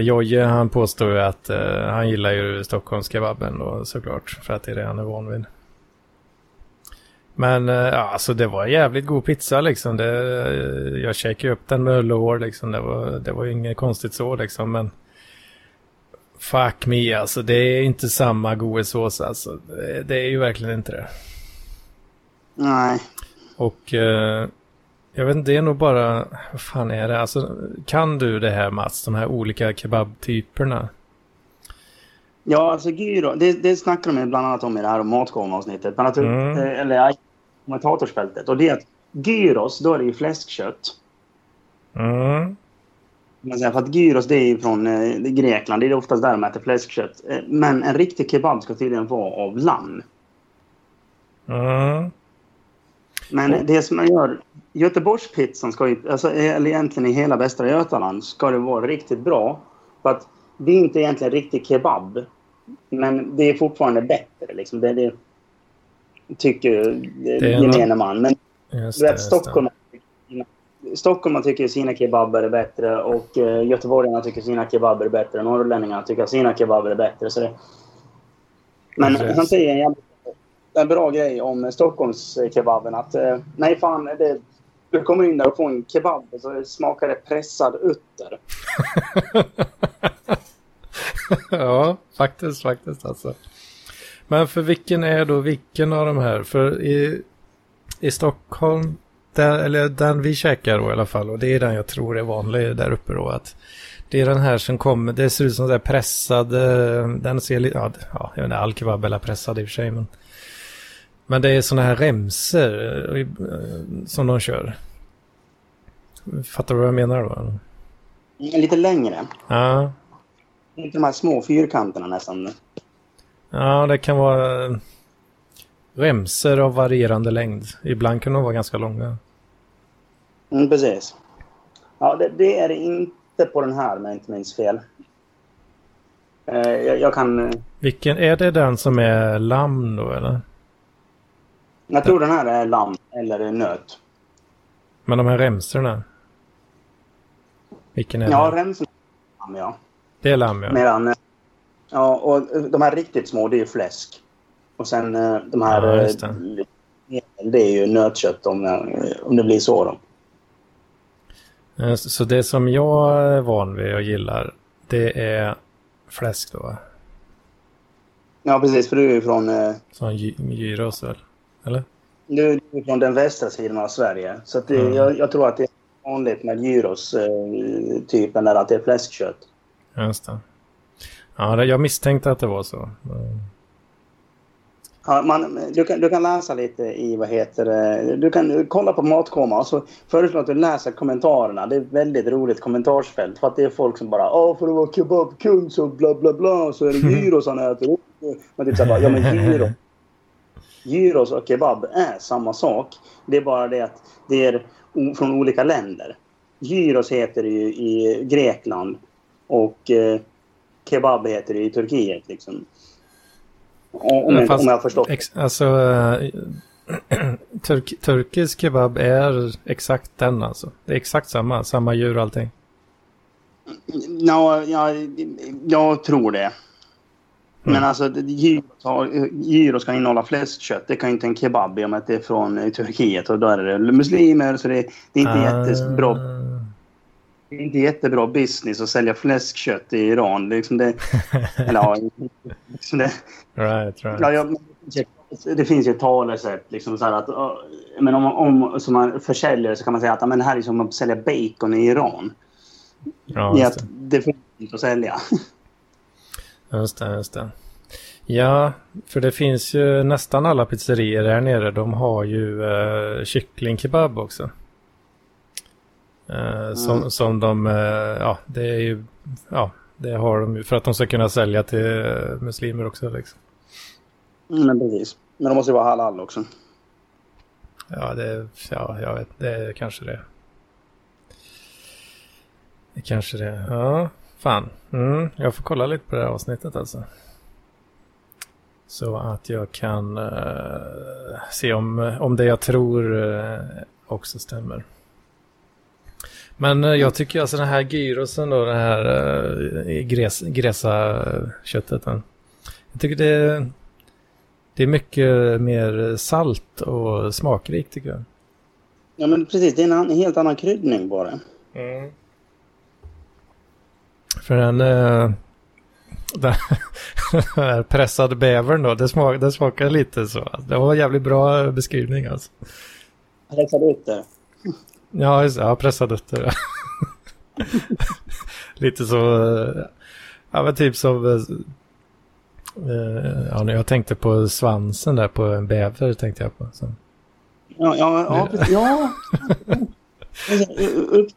Jojje han påstår ju att eh, han gillar ju Stockholmskebaben då såklart. För att det är det han är van vid. Men ja, alltså det var jävligt god pizza liksom. Det, jag käkade upp den med och hår liksom. Det var, det var ju inget konstigt så liksom. Men fuck me alltså. Det är inte samma godisås alltså. Det, det är ju verkligen inte det. Nej. Och eh, jag vet inte, det är nog bara, vad fan är det? Alltså, kan du det här Mats, de här olika kebabtyperna? Ja, alltså gyro. Det, det snackar de bland annat om i det här matkorvavsnittet. Men att, Mm. eh, Eller kommentatorsfältet. Och det är att gyros, då är det ju fläskkött. Mm. Man säger, för att gyros det är från eh, Grekland. Det är oftast där de äter fläskkött. Eh, men en riktig kebab ska tydligen vara av lamm. Mm. Men Och- det som man gör... Göteborgspizzan ska ju... Alltså, eller egentligen i hela Västra Götaland ska det vara riktigt bra. För att det är inte egentligen riktig kebab. Men det är fortfarande bättre. Liksom. Det, det, tycker Det är gemene man. Men Just vet. Stockholm, Stockholm tycker sina kebaber är bättre och uh, göteborgarna tycker sina kebaber är bättre. Norrlänningarna tycker sina kebaber är bättre. Så det... Men Precis. han säger en, jävla, en bra grej om Stockholms kebaben. Att eh, nej fan, det, du kommer in där och får en kebab och så smakar det pressad utter. ja, faktiskt, faktiskt alltså. Men för vilken är då vilken av de här? För i, i Stockholm, där, eller den vi käkar då i alla fall, och det är den jag tror är vanlig där uppe då, att det är den här som kommer, det ser ut som här pressad, den ser lite, ja, ja, jag vet inte, all kebab är pressad i och för sig, men men det är sådana här remser eh, eh, som de kör. Fattar du vad jag menar då? Lite längre. Ja, Inte de här små fyrkanterna nästan. Ja, det kan vara eh, remser av varierande längd. Ibland kan de vara ganska långa. Mm, precis. Ja, det, det är det inte på den här om jag inte minns fel. Eh, jag, jag kan... eh, Vilken, är det den som är lamm då eller? Jag tror den här är lamm eller nöt. Men de här remsorna? Vilken är Ja, det? remsen är lamm, ja. Det är lamm ja. Medan... eh, Ja, och de här riktigt små, det är ju fläsk. Och sen eh, de här... Ja, eh, det. det är ju nötkött om, eh, om det blir så då. Eh, Så det som jag är van vid och gillar, det är fläsk då? Ja, precis. För du är ju från, eh, gy- gyros väl? Eller? du är från den västra sidan av Sverige. Så det, Mm. jag, jag tror att det är vanligt med gyros-typen där att det är fläskkött. Just det. Ja, jag misstänkte att det var så. Mm. Man, du, kan, du kan läsa lite i, vad heter det, du kan kolla på Matkoma och så föreslår att du läser kommentarerna. Det är ett väldigt roligt kommentarsfält. För att det är folk som bara Åh, för att vara kebabkung så bla bla bla så är det gyros han äter. Men typ så här bara, ja men gyros. Gyros och kebab är samma sak. Det är bara det att det är från olika länder. Gyros heter det ju i Grekland och eh, kebab heter det i Turkiet liksom. Om, jag, Fast om jag har förstått. Ex alltså, eh, turk turkisk kebab är exakt den alltså. Det är exakt samma, samma djur allting. Ja, ja, jag tror det. Men alltså, gyros, kan innehålla fläskkött. Det kan ju inte en kebab i och med att det är från eh, Turkiet. Och då är det muslimer, så det, det är inte jättebra, Ah, det är inte jättebra business att sälja fläskkött i Iran. Liksom det, eller, ja, liksom det, right, right. ja, jag, det finns ju ett talesätt. Liksom så att, men om, om som man försäljare så kan man säga att men det här är som att sälja bacon i Iran. Ja, det, att det. får inte att sälja. Just det, just det. Ja, för det finns ju nästan alla pizzerior här nere. De har ju uh, kycklingkebab också. Eh, som, Mm. som de, eh, ja, det är ju, ja, det har de ju för att de ska kunna sälja till muslimer också liksom. Mm, Men precis. Men de måste ju vara halal också. Ja, det, ja, jag vet, det är kanske det. Det kanske det. Ja, fan. Mm, jag får kolla lite på det här avsnittet alltså. Så att jag kan eh, se om, om det jag tror eh, också stämmer. Men eh, jag tycker alltså den här gyrosen då, det här uh, gräs, gräsa köttet. Den. Jag tycker det, det är mycket mer salt och smakrikt tycker jag. Ja, men precis. Det är en, an- en helt annan kryddning på det. För den, eh, den här pressade bävern då, det, smak, det smakar lite så. Det var en jävligt bra beskrivning alltså. Pressad utter. Ja, just, det, ja pressad utter. lite så, eh, ja men typ som, eh, eh, ja jag tänkte på svansen där på en bäver tänkte jag på. Så. Ja, ja, ja. ja. upp,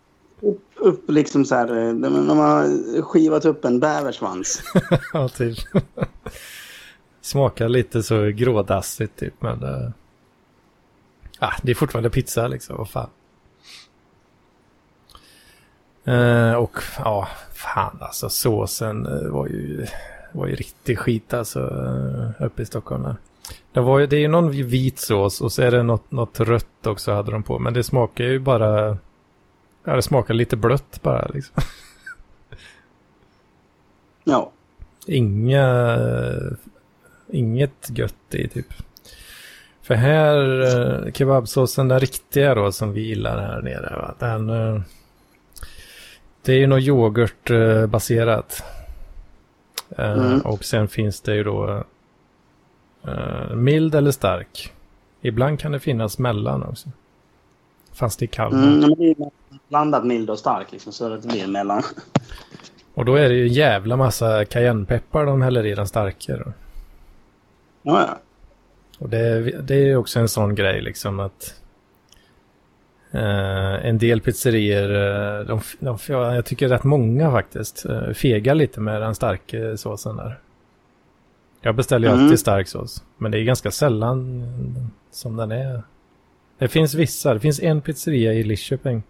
upp, upp liksom så här. När man har skivat upp en bäversvans. ja, typ. Smakar lite så grådassigt typ, men... Ah, det är fortfarande pizza liksom, vad fan. Eh, och ja, fan alltså såsen eh, var ju, var ju riktig skit alltså uh, uppe i Stockholm. Där. Det, var ju, det är ju någon vit sås och så är det något, något rött också hade de på. Men det smakar ju bara... Ja, det smakar lite blött bara liksom. Ja. Inga... Inget gött i typ. För här, eh, kebabsåsen, den riktiga då som vi gillar här nere, va? den... Det är ju något yoghurtbaserat. Eh, Mm. Och sen finns det ju då eh, mild eller stark. Ibland kan det finnas mellan också. Fast i kall. Mm, men det är blandat mild och stark liksom, så det blir emellan. Och då är det ju en jävla massa cayennepeppar de häller i den starka. Ja, ja. Och det, det är också en sån grej liksom att eh, en del pizzerier, eh, de, de, ja, jag tycker rätt många faktiskt, eh, fegar lite med den starka såsen där. Jag beställer Mm. alltid stark sås, men det är ganska sällan som den är. Det finns vissa, det finns en pizzeria i Lidköping.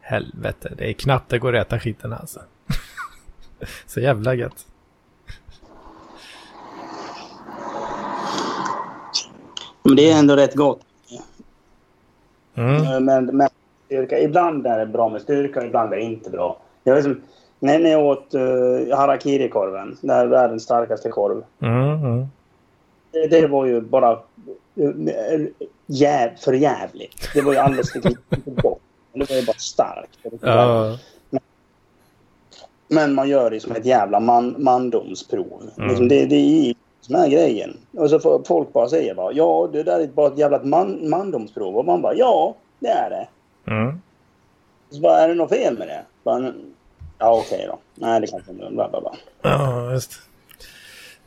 Helvete, det är knappt det går att äta skiten alltså. Så jävla gött. Men det är ändå rätt gott. Mm. Men, men styrka, ibland är det bra med styrka, ibland är det inte bra. Jag vet, som, när jag åt uh, harakiri-korven, det här är världens starkaste korv. Mm, mm. Det, det var ju bara uh, jäv, för jävligt. Det var ju alldeles för gott. Det var ju bara starkt. Ja. Men man gör det som ett jävla man, mandomsprov. Mm. Liksom det, det är ju som är grejen. Och så får folk bara säga bara ja, det där är bara ett jävla man, mandomsprov. Och man bara ja, det är det. Mm. Så bara, är det något fel med det? Bara, ja, okej då. Nej, det kanske inte bla bla bla. Ja, just.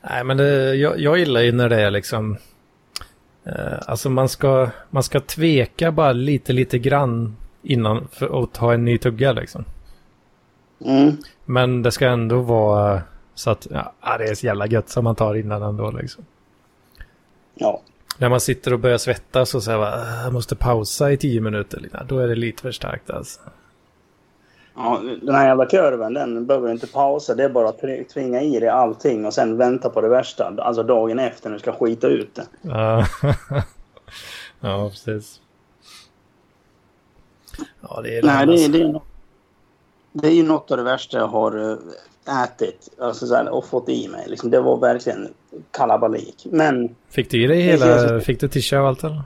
Nej, men det, jag, jag gillar ju när det är liksom... Eh, alltså man ska, man ska tveka bara lite, lite grann innan för att ta en ny tugga liksom. Mm. Men det ska ändå vara så att ja, ja, det är så jävla gött som man tar innan ändå liksom. Ja. När man sitter och börjar svettas och säger "Ah, jag måste pausa i tio minuter. liksom. Då är det lite för starkt alltså. ja. Den här jävla kurven, den behöver du inte pausa. Det är bara att tv- tvinga i dig allting och sen vänta på det värsta. Alltså dagen efter när du ska skita ut det. Ja, ja precis. Ja, det är Nej, det, alltså. är- det, är, det är ju något av det värsta jag har eh, ätit alltså så här, och fått i mig. Liksom, det var verkligen kalabalik. Men Fick du i dig hela, som- fick du tischa och allt eller?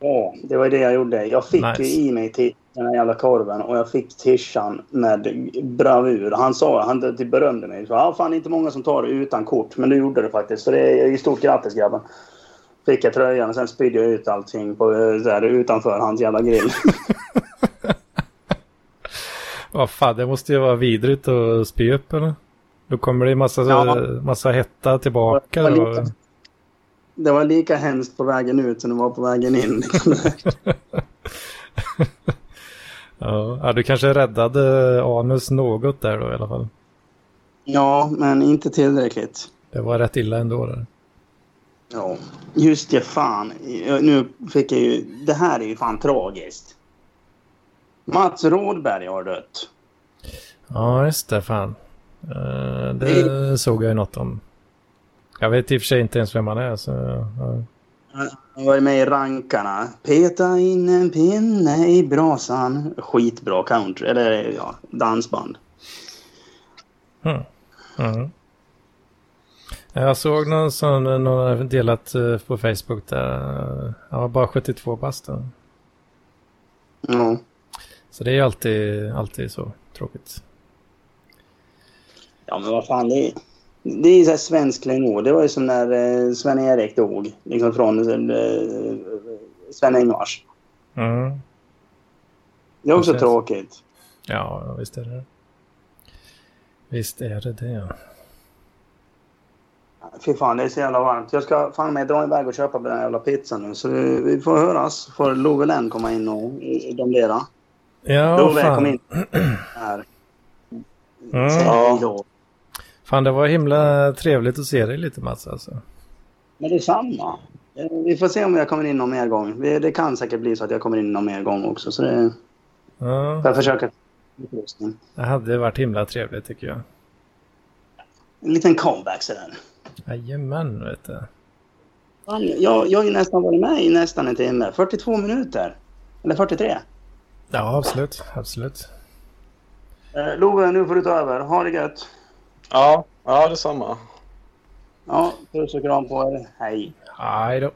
ja, det var det jag gjorde. Jag fick Nice. ju i mig till den här jävla korven och jag fick tishan med bravur. Han sa, han typ berömde mig. Så, ja, fan inte många som tar det utan kort, men du gjorde det faktiskt. Så det är ju stort grattis grabben. Fick jag tröjan och sen spydde jag ut allting på, eh, så här, utanför hans jävla grill. Vad fan, det måste ju vara vidrigt att spy upp eller? Då kommer det massa, Ja. massa hetta tillbaka. Det var lika- Det var lika hemskt på vägen ut som det var på vägen in. ja, du kanske räddade anus något där då i alla fall. ja, men inte tillräckligt. Det var rätt illa ändå. Där. Ja, just det. Fan. Nu fick jag ju... Det här är ju fan tragiskt. Mats Rådberg har dött. Ja, just det. Fan. Eh, det såg jag ju något om. Jag vet i och för sig inte ens vem han är. Så, ja. Han var med i Rankarna. Peta in en pinne i brasan. Skitbra country. Eller ja, dansband. Mm. Mm. Jag såg någon som någon delat eh, på Facebook där. Han var bara 72 bast. då. Ja. Så det är ju alltid, alltid så tråkigt. Ja, men vad fan. Det är, det är så här svensk klenod. Det var ju som när eh, Sven-Erik dog. Liksom från eh, Sven-Ingvars. Mm. Det är också Precis. tråkigt. Ja, visst är det. Visst är det det. Fy fan, det är så jävla varmt. Jag ska fan med dra iväg och köpa den här jävla pizzan nu. Så vi, får höras. Får Lovelen komma in och domdera. Ja, kom fan. in här. Mm. Ja. då. fan, det var himla trevligt att se dig lite Mats alltså. Men det är samma. Eh, Vi får se om jag kommer in någon mer gång. Det, kan säkert bli så att jag kommer in någon mer gång också. Så det Ja, jag utrustning. det hade varit himla trevligt tycker jag. En liten comeback sådär. Jajamän, vet du. Jag, jag har ju nästan varit med i nästan en timme. 42 minuter. Eller 43. Ja, absolut. Absolut. Eh, Love, nu får du ta över. Ha det gött. Ja, ja detsamma. Ja, puss och kram på er. Hej. Hej då.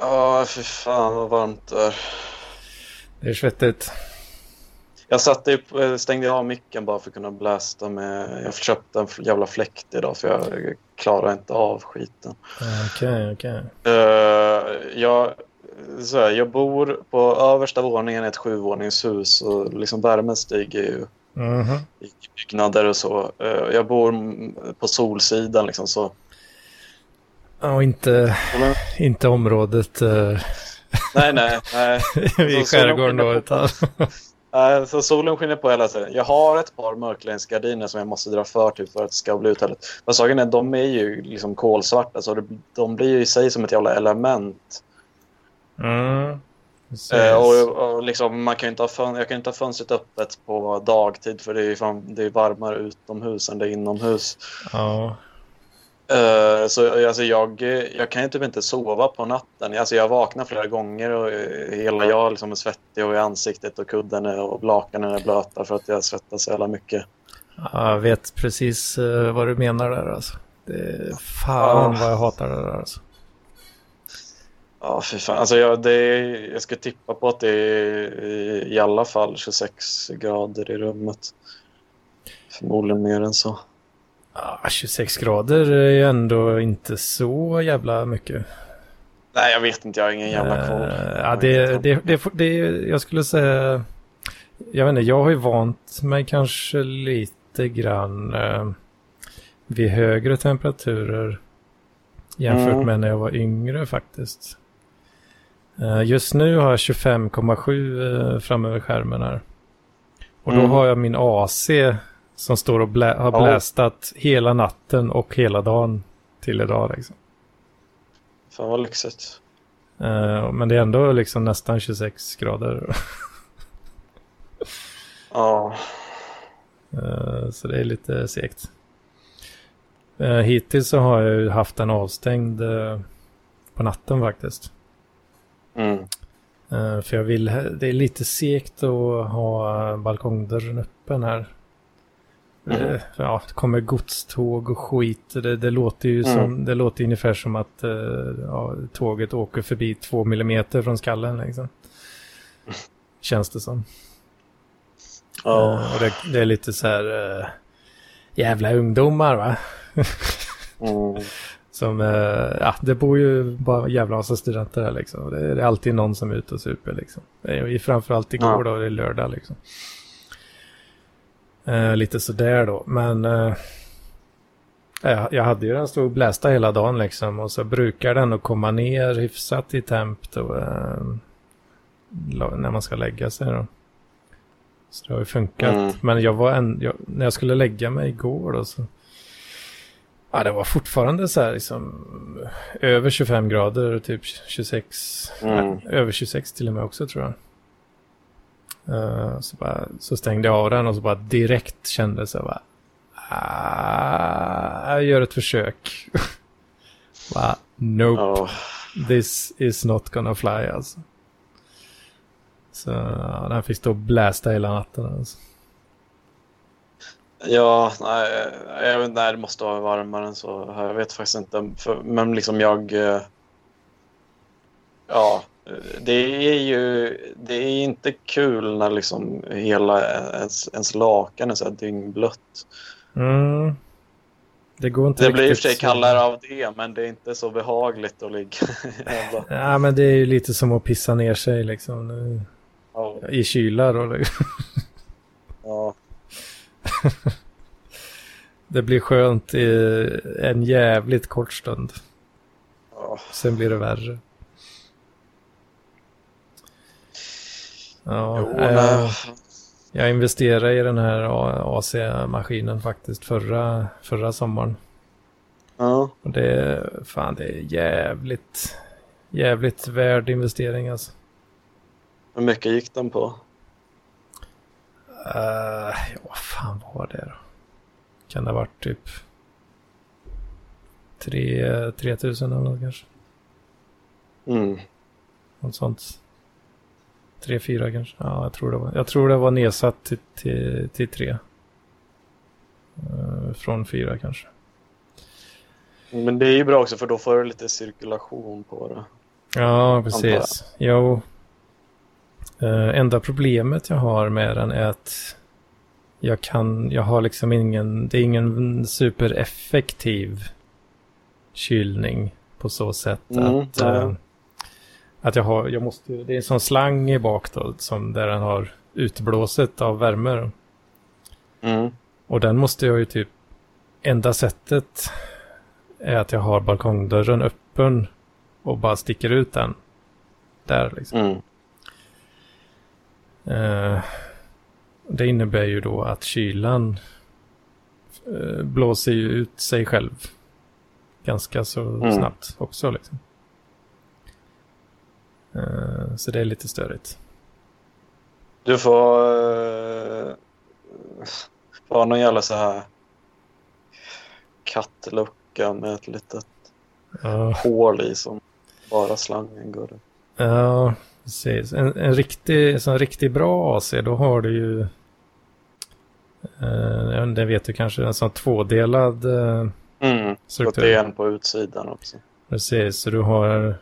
Ja, fy fan vad varmt det är. Det är svettigt. Jag satte upp, eh, stängde av micken bara för att kunna blästa med... Jag köpte en jävla fläkt idag för jag klarar inte av skiten. Okej, okej. Uh, jag, så här, jag bor på översta våningen i ett sjuvåningshus och liksom värmen stiger ju Mhm. i byggnader och så. Uh, jag bor på solsidan liksom så. Ja, och inte, Men, inte området uh, nej, nej, nej. i skärgården då. Utan, så solen skiner på hela tiden. Jag har ett par mörkläggningsgardiner som jag måste dra för typ, för att det ska bli uthålligt. Men saken är de är ju liksom kolsvarta så de blir ju i sig som ett jävla element. Mm. Eh, och, och liksom, man kan inte ha fön- jag kan inte ha fönstret öppet på dagtid för det är, fan, det är varmare utomhus än det är inomhus. Ja. Eh, så alltså, jag, jag kan ju typ inte sova på natten. Alltså, jag vaknar flera gånger och hela jag liksom är svettig och i ansiktet och kudden är, och lakanen är blöta för att jag svettas så jävla mycket. Ja, Jag vet precis eh, vad du menar där alltså. Det, fan Ja. vad jag hatar det där alltså. Ja, fy fan. Alltså, jag, det jag ska tippa på att det är i, i alla fall 26 grader i rummet. Förmodligen mer än så. Ja, 26 grader är ju ändå inte så jävla mycket. Nej, jag vet inte. Jag har ingen jävla koll. Eh, ja, det, det, det, det, jag skulle säga... Jag vet inte, jag har ju vant mig kanske lite grann eh, vid högre temperaturer jämfört Mm. med när jag var yngre faktiskt. Eh, just nu har jag 25,7 eh, framöver skärmen här. Och då Mm. har jag min AC som står och blä, har Ja. blästat hela natten och hela dagen till idag. Liksom. Fan vad lyxigt. Eh, men det är ändå liksom nästan 26 grader. Ja. Så det är lite segt. Uh, hittills så har jag ju haft den avstängd på natten faktiskt. Mm. Eh, för jag vill, det är lite segt att ha balkongdörren öppen här. Mm. Eh, ja, det kommer godståg och skit. Det, det låter ju Mm. som, det låter ungefär som att eh, ja, tåget åker förbi två millimeter från skallen liksom. Känns det som. Ja. Eh, och det, det är lite så här eh, jävla ungdomar va? Mm. Som, eh, ja, det bor ju bara jävla massa studenter här liksom. Det är, det är alltid någon som är ute och super liksom. Framförallt igår Ja. då, det är lördag liksom. Eh, lite sådär då, men eh, jag, jag hade ju den stod blästa hela dagen liksom. Och så brukar den att komma ner hyfsat i temp då. Eh, när man ska lägga sig då. Så det har ju funkat. Mm. Men jag var en, jag, när jag skulle lägga mig igår då så Ja, det var fortfarande så här liksom över 25 grader, typ 26, Mm. nej, över 26 till och med också tror jag. Eh, så, bara, så stängde jag av den och så bara direkt kände så bara, ah, jag gör ett försök. bara, nope, Ja. this is not gonna fly alltså. Så ja, den fick stå och blästa hela natten alltså. Ja, nej, jag vet, nej, det måste vara varmare än så. Jag vet faktiskt inte. För, men liksom jag... eh, Ja, det är ju det är inte kul när liksom hela ens, ens lakan är så här dyngblött. Mm. Det går inte Det blir i och för sig kallare av det, men det är inte så behagligt att ligga. Jävla- Ja, men det är ju lite som att pissa ner sig liksom. eh, I kyla då. liksom. ja. Det blir skönt i en jävligt kort stund. ja. Sen blir det värre. Ja, Jo, jag, nej. jag investerade i den här AC-maskinen faktiskt förra, förra sommaren. Ja. Och det fan det är jävligt, jävligt värd investering alltså. Hur mycket gick den på? Uh, ja, vad fan var det då? Kan det ha varit typ 3 3000 eller något kanske. Mm. Något sånt. 3-4 kanske. Ja, jag tror det var. Jag tror det var nedsatt till, till, till 3. Uh, från 4 kanske. Men det är ju bra också för då får du lite cirkulation på det. Ja, precis. Jo. Uh, enda problemet jag har med den är att jag kan, jag har liksom ingen, det är ingen supereffektiv kylning på så sätt mm, att, uh, att jag har, jag måste, det är en sån slang i bak då, som där den har utblåset av värme. Mm. Och den måste jag ju typ, enda sättet är att jag har balkongdörren öppen och bara sticker ut den. Där liksom. Mm. Uh, det innebär ju då att kylan uh, blåser ju ut sig själv ganska så mm. snabbt också. Liksom. Uh, så det är lite störigt. Du får uh, ha någon jävla så här kattlucka med ett litet uh. hål i som bara slangen går ut. Ja, precis. En, en riktig, så riktigt bra AC, då har du ju... Eh, det vet du kanske, en sån tvådelad eh, mm, struktur. är en på utsidan också. Precis, så du har,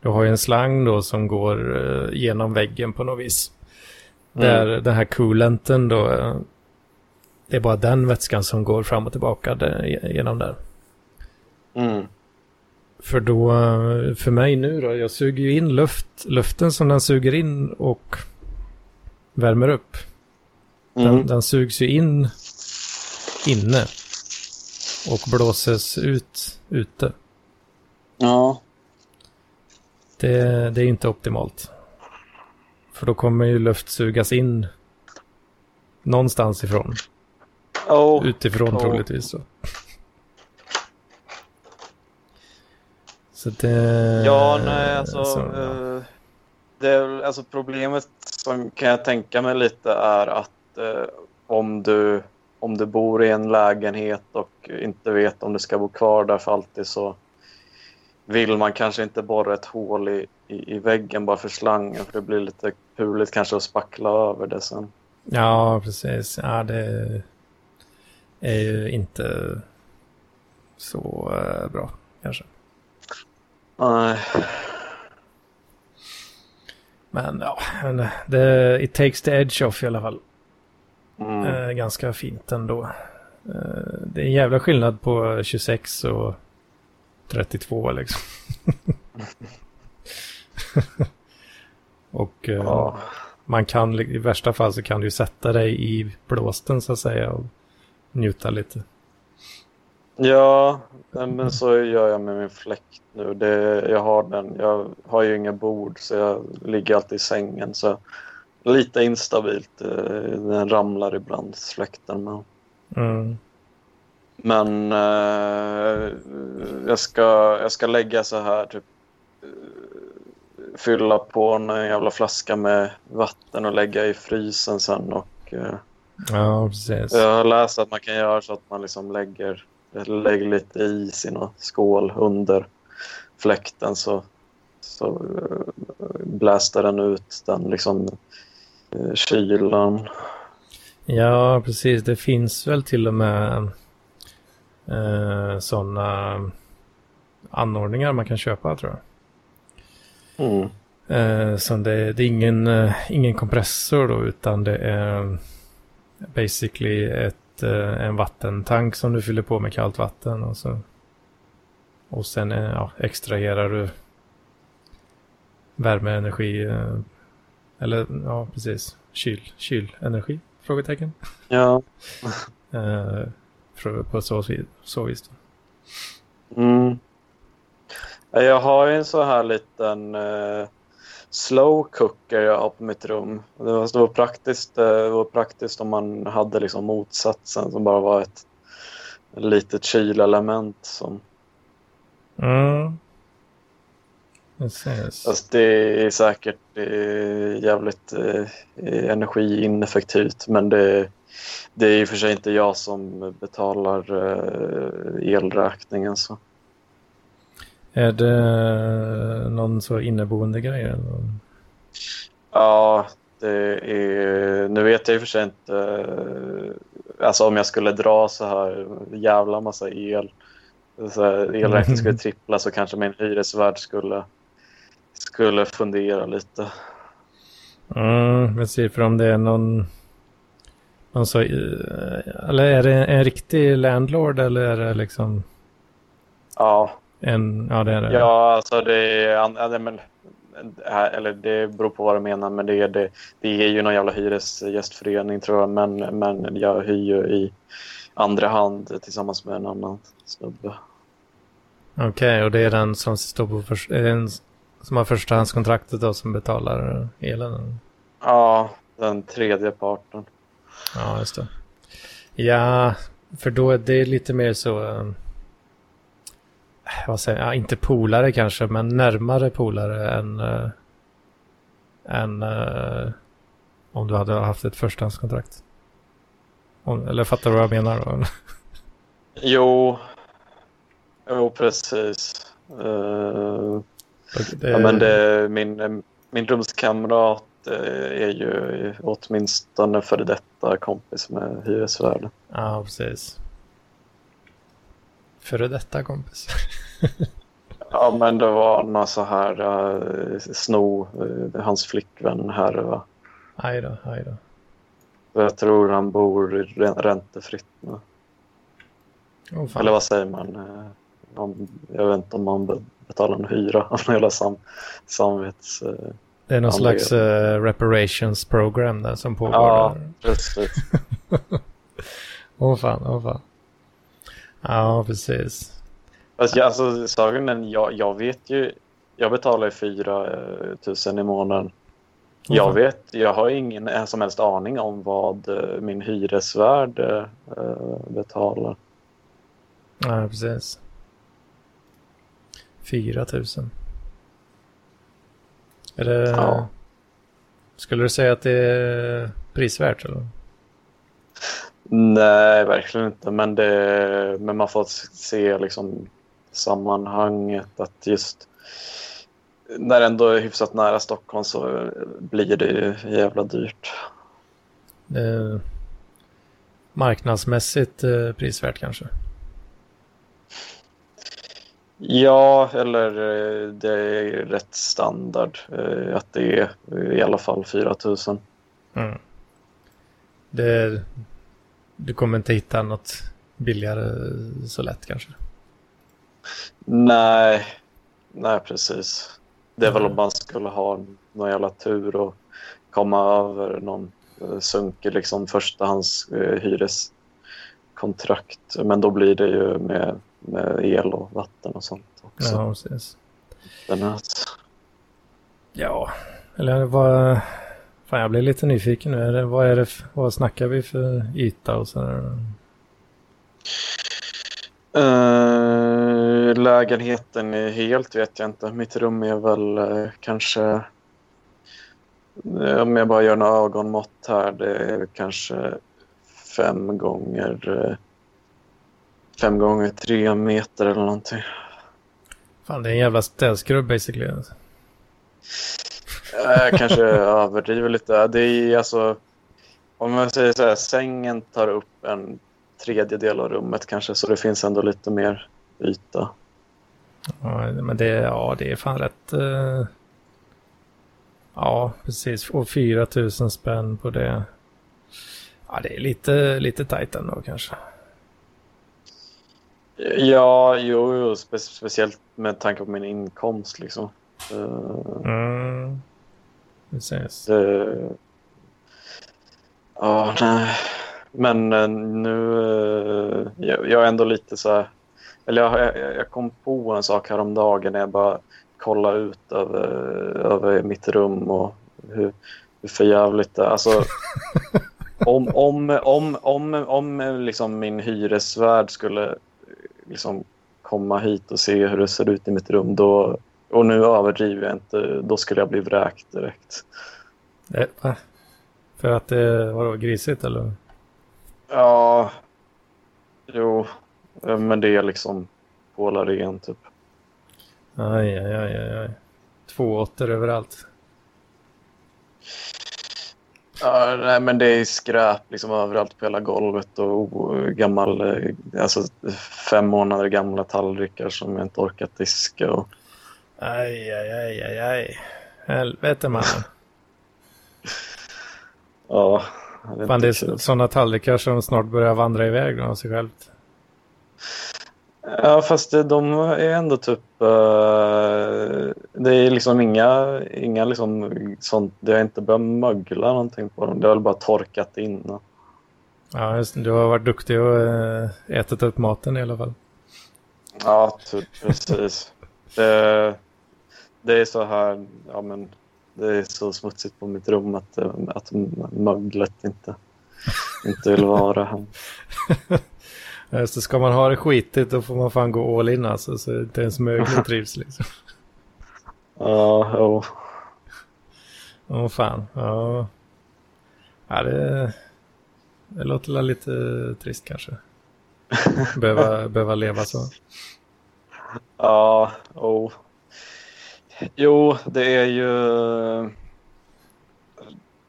du har en slang då som går eh, genom väggen på något vis. Mm. Där den här coolanten då, eh, det är bara den vätskan som går fram och tillbaka där, genom där. Mm. För då, för mig nu då, jag suger ju in luft, luften som den suger in och värmer upp. Den, Mm. den sugs ju in inne och blåses ut ute. Ja. Det, det är inte optimalt. För då kommer ju luft sugas in någonstans ifrån. Oh. Utifrån Oh. troligtvis. Så. Så det... Ja, nej, alltså, så, eh, det alltså problemet som kan jag tänka mig lite är att eh, om, du, om du bor i en lägenhet och inte vet om du ska bo kvar där för alltid så vill man kanske inte borra ett hål i, i, i väggen bara för slangen för det blir lite puligt kanske att spackla över det sen. Ja, precis. Ja, det är ju inte så eh, bra kanske. Nej. Men ja, det, it takes the edge off i alla fall. Mm. Eh, ganska fint ändå. Eh, det är en jävla skillnad på 26 och 32 liksom. och eh, Ja. man kan, i värsta fall så kan du sätta dig i blåsten så att säga och njuta lite. Ja, men så gör jag med min fläkt nu. Det, jag har den. Jag har ju inga bord så jag ligger alltid i sängen. Så lite instabilt. eh, Den ramlar ibland, fläkten. Men, Mm. men eh, jag, ska, jag ska lägga så här typ eh, fylla på en jävla flaska med vatten och lägga i frysen sen. Och, eh, Ja, precis. jag har läst att man kan göra så att man liksom lägger, lägger lite is i någon skål under fläkten så, så uh, blästar den ut den liksom uh, kylan. Ja, precis. Det finns väl till och med eh, sådana anordningar man kan köpa tror jag. Mm. Eh, så det, det är ingen, eh, ingen kompressor då, utan det är basically ett, eh, en vattentank som du fyller på med kallt vatten. Och, så, och sen eh, ja, extraherar du värmeenergi. Eh, eller ja, precis. Kyl, kylenergi? Frågetecken. Ja. På så, så vis. Mm. Ja, Jag har ju en så här liten eh, slow cooker jag har på mitt rum. Det var, det var, praktiskt, eh, det var praktiskt om man hade liksom motsatsen som bara var ett litet kylelement. Som, Mm. Precis. alltså det är säkert eh, jävligt eh, energiineffektivt men det, det är i och för sig inte jag som betalar eh, elräkningen. Så. Är det någon så inneboende grej? Eller? Ja, det är... Nu vet jag i och för sig inte... eh, Alltså om jag skulle dra så här jävla massa el. Så här, elräkningen skulle trippla så kanske min hyresvärd skulle, skulle fundera lite. Mm, se för om det är någon... någon så, eh, eller är det en riktig landlord eller är det liksom Ja, en... Ja, det är det. ja alltså det är... Men, eller det beror på vad du menar, men det är, det, det är ju någon jävla hyresgästförening tror jag. Men, men jag hyr ju i andra hand tillsammans med en annan snubbe. Okej, och det är den som står på först, är det en som har förstahandskontraktet då som betalar elen? Ja, den tredje parten. Ja, just det. Ja, för då är det lite mer så... vad säger jag? Ja, inte polare kanske, men närmare polare än... eh, än eh, om du hade haft ett förstahandskontrakt. Om, eller fattar du vad jag menar då? Jo, jo precis. Eh, Det, ja, men det, min, min rumskamrat är ju åtminstone före detta kompis med hyresvärden. Ja, precis. Före detta kompis. Ja, men det var någon så här uh, sno, uh, hans flickvän här. Va? Aj då, aj då. Jag tror han bor rä- räntefritt nu. Oh, fan. Eller vad säger man? Eh, om, jag vet inte om man be- betalar en hyra av jävla sam, samvets... eh, Det är någon Ja, slags eh, reparations program där som pågår. Ja, där. precis. Åh fan, åh fan. Ja, precis. Alltså, jag, alltså, saken jag, jag vet ju... Jag betalar ju 4 000 i månaden. Jag fan. vet, jag har ingen eh, som helst aning om vad eh, min hyresvärd eh, betalar. Ja, precis. 4 000. Är det... Ja. Skulle du säga att det är prisvärt eller? Nej, verkligen inte. Men, det, men man får se liksom sammanhanget att just när det ändå är hyfsat nära Stockholm så blir det ju jävla dyrt. Är marknadsmässigt eh, prisvärt kanske? Ja, eller eh, det är rätt standard eh, att det är i alla fall 4 000. Mm. Det, du kommer inte hitta något billigare så lätt kanske? Nej, nej precis. Det är väl Mm. om man skulle ha någon jävla tur och komma över någon eh, sunkig liksom förstahands eh, hyreskontrakt. Men då blir det ju med, med el och vatten och sånt också. Ja, precis. Den här- Ja, eller vad... Fan, jag blir lite nyfiken nu. Är det, vad, är det, vad snackar vi för yta och sådär? Eh, lägenheten är helt vet jag inte. Mitt rum är väl eh, kanske... eh, om jag bara gör några ögonmått här. Det är kanske fem gånger... eh, fem gånger tre meter eller någonting. Fan, det är en jävla städskrubb basically. Alltså. Eh, Jag kanske överdriver lite. Det är alltså... Om man säger så här, sängen tar upp en tredjedel av rummet kanske. Så det finns ändå lite mer yta. Ja, men det, ja, det är fan rätt... eh, Ja, precis. Och 4 000 spänn på det. Ja, det är lite, lite tajt ändå kanske. Ja, jo, jo spe speciellt med tanke på min inkomst. Liksom. Eh, Mm. Precis. det... Ja, nej. Men eh, nu... eh, jag, är ändå lite så här... Eller jag, jag, jag kom på en sak häromdagen när jag bara kollade ut över, över mitt rum och hur, hur förjävligt det är. Alltså, om, om, om, om, om liksom min hyresvärd skulle liksom komma hit och se hur det ser ut i mitt rum då, och nu överdriver jag inte, då skulle jag bli vräkt direkt. Det, va? För att det var grisigt eller? Ja, jo, eh, men det är liksom Polarén typ. Aj, aj, aj, aj. aj. Två åttor överallt. Ja, nej, men det är skräp liksom överallt på hela golvet och gammal, eh, alltså fem månader gamla tallrikar som jag inte orkat diska. Och, Aj, aj, aj, aj, aj. Helvete mannen. ja, Fan, det är sådana tallrikar som snart börjar vandra iväg av sig självt. Ja, fast de är ändå typ... eh, det är liksom inga, inga liksom sånt... Det har inte börjat mögla någonting på dem. Det har väl bara torkat in. Ja, just, du har varit duktig och äh, ätit upp maten i alla fall. Ja, typ precis. Det, det är så här... Ja, men det är så smutsigt på mitt rum att, eh, att möglet inte, inte vill vara här. Just det, ska man ha det skitigt då får man fan gå all in alltså. Så inte ens möglet trivs liksom. Ja, jo. Åh fan. Ja. ja det, det låter lite trist kanske. Behöva, behöva leva så. Ja, oh. Jo, det är ju...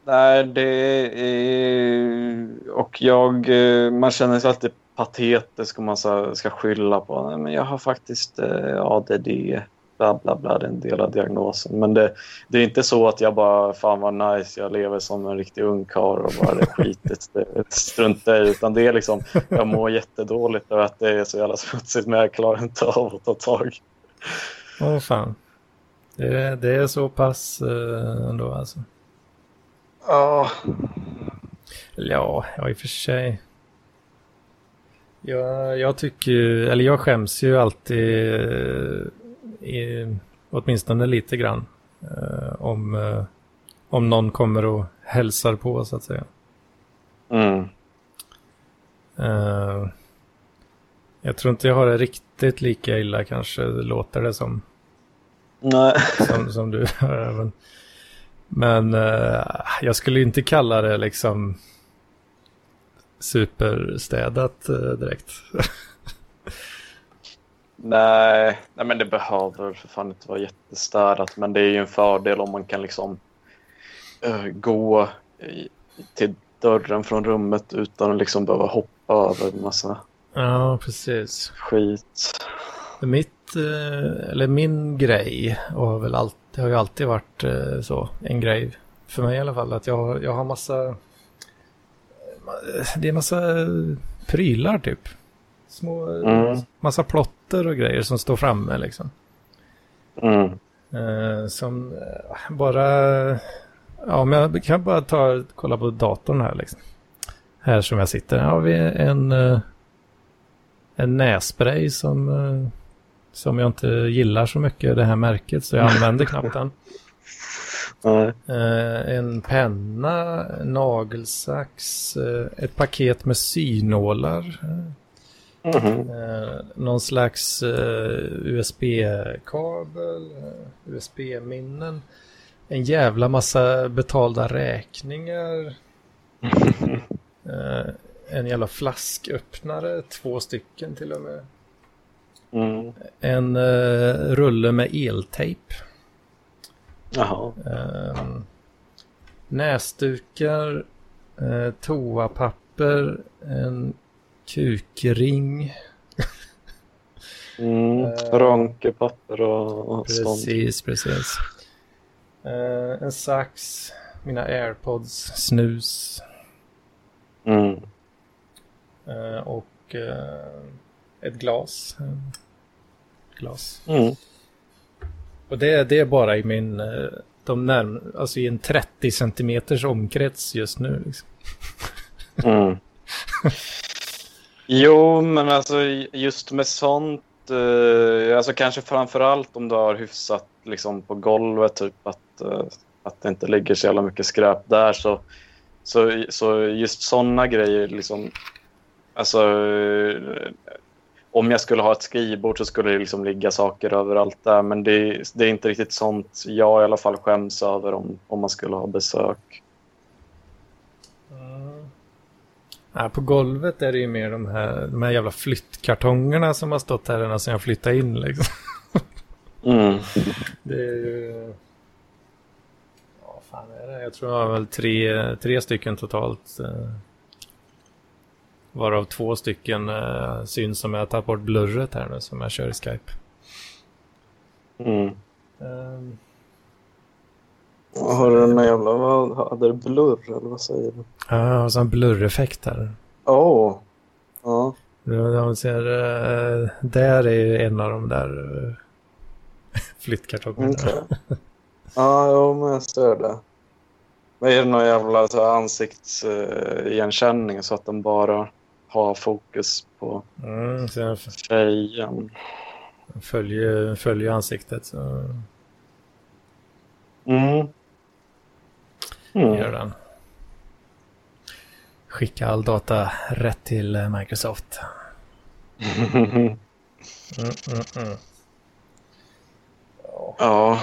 Nej, det är... Och jag... Eh, man känner sig alltid patetisk om man ska skylla på Nej, men jag har faktiskt eh, ADD, bla bla bla, det är en del av diagnosen. Men det, det är inte så att jag bara, fan vad nice, jag lever som en riktig ungkarl och bara det skitet, det struntar i. Utan det är liksom, jag mår jättedåligt över att det är så jävla smutsigt men jag klarar inte av att ta tag. Åh fan. Det, är- det är så pass uh, ändå alltså. Ja, Ja, ja i och för sig. Jag, jag tycker ju, eller jag skäms ju alltid, eh, i, åtminstone lite grann, eh, om, eh, om någon kommer och hälsar på så att säga. mm. Eh, jag tror inte jag har det riktigt lika illa kanske, låter det som, Nej. som, som du. Men, men eh, jag skulle inte kalla det liksom superstädat eh, direkt. Nej, nej, men det behöver för fan inte vara jättestädat. Men det är ju en fördel om man kan liksom eh, gå i, till dörren från rummet utan att liksom behöva hoppa över en massa Ja, precis. skit. Mitt, eh, eller min grej har väl alltid, har ju alltid varit eh, så, en grej för mig i alla fall, att jag, jag har massa, det är massa eh, prylar typ. Små, Mm. massa plotter och grejer som står framme liksom. Mm. Eh, som eh, bara, ja om jag kan bara ta, kolla på datorn här liksom. Här som jag sitter, här har vi en, eh, en nässpray som, eh, som jag inte gillar så mycket, det här märket, så jag använder knappt den. Nej. Eh, en penna, en nagelsax, eh, ett paket med synålar. Mhm. Eh, någon slags eh, USB-kabel, eh, USB-minnen. En jävla massa betalda räkningar. Eh, en jävla flasköppnare, två stycken till och med. Mm. En eh, rulle med eltejp. Jaha. Eh, näsdukar, eh, toapapper, en kukring. Mm. Eh. Rankepapper och, och sånt. Precis, precis. En sax, mina airpods, snus Mm. och ett glas. Eh, glas. Mm. Och det, det är bara i min, eh, de närm alltså i en 30 centimeters omkrets just nu. Liksom. Mm. Jo, men alltså just med sånt, eh, alltså kanske framför allt om du har hyfsat liksom på golvet, typ att, att det inte ligger så jävla mycket skräp där, så, så, så just sådana grejer liksom, alltså om jag skulle ha ett skrivbord så skulle det liksom ligga saker överallt där, men det, det är inte riktigt sånt jag i alla fall skäms över om, om man skulle ha besök. Nej, på golvet är det ju mer de här, de här jävla flyttkartongerna som har stått här ända sedan jag flyttade in. Liksom. Mm. Det är ju... Ja, fan är det? Jag tror jag har väl tre, tre stycken totalt. Eh, Varav två stycken eh, syns som jag har tagit bort blurret här nu som jag kör i Skype. Mm. Ehm, Har du den där jävla... Vad, hade du blurr eller vad säger du? Ja, jag har sån blurreffekt här. Åh! Oh. Ja. Ser, eh, där är en av de där eh, flyttkartongerna. Okej. Ja, jo, men jag ser det. Men är det någon jävla så här ansiktsigenkänning så att den bara har fokus på Mm, fejan? följer, följer ansiktet så Mm. gör Mm. den. Skicka all data rätt till eh, Microsoft. Mm, mm, mm. Ja. ja.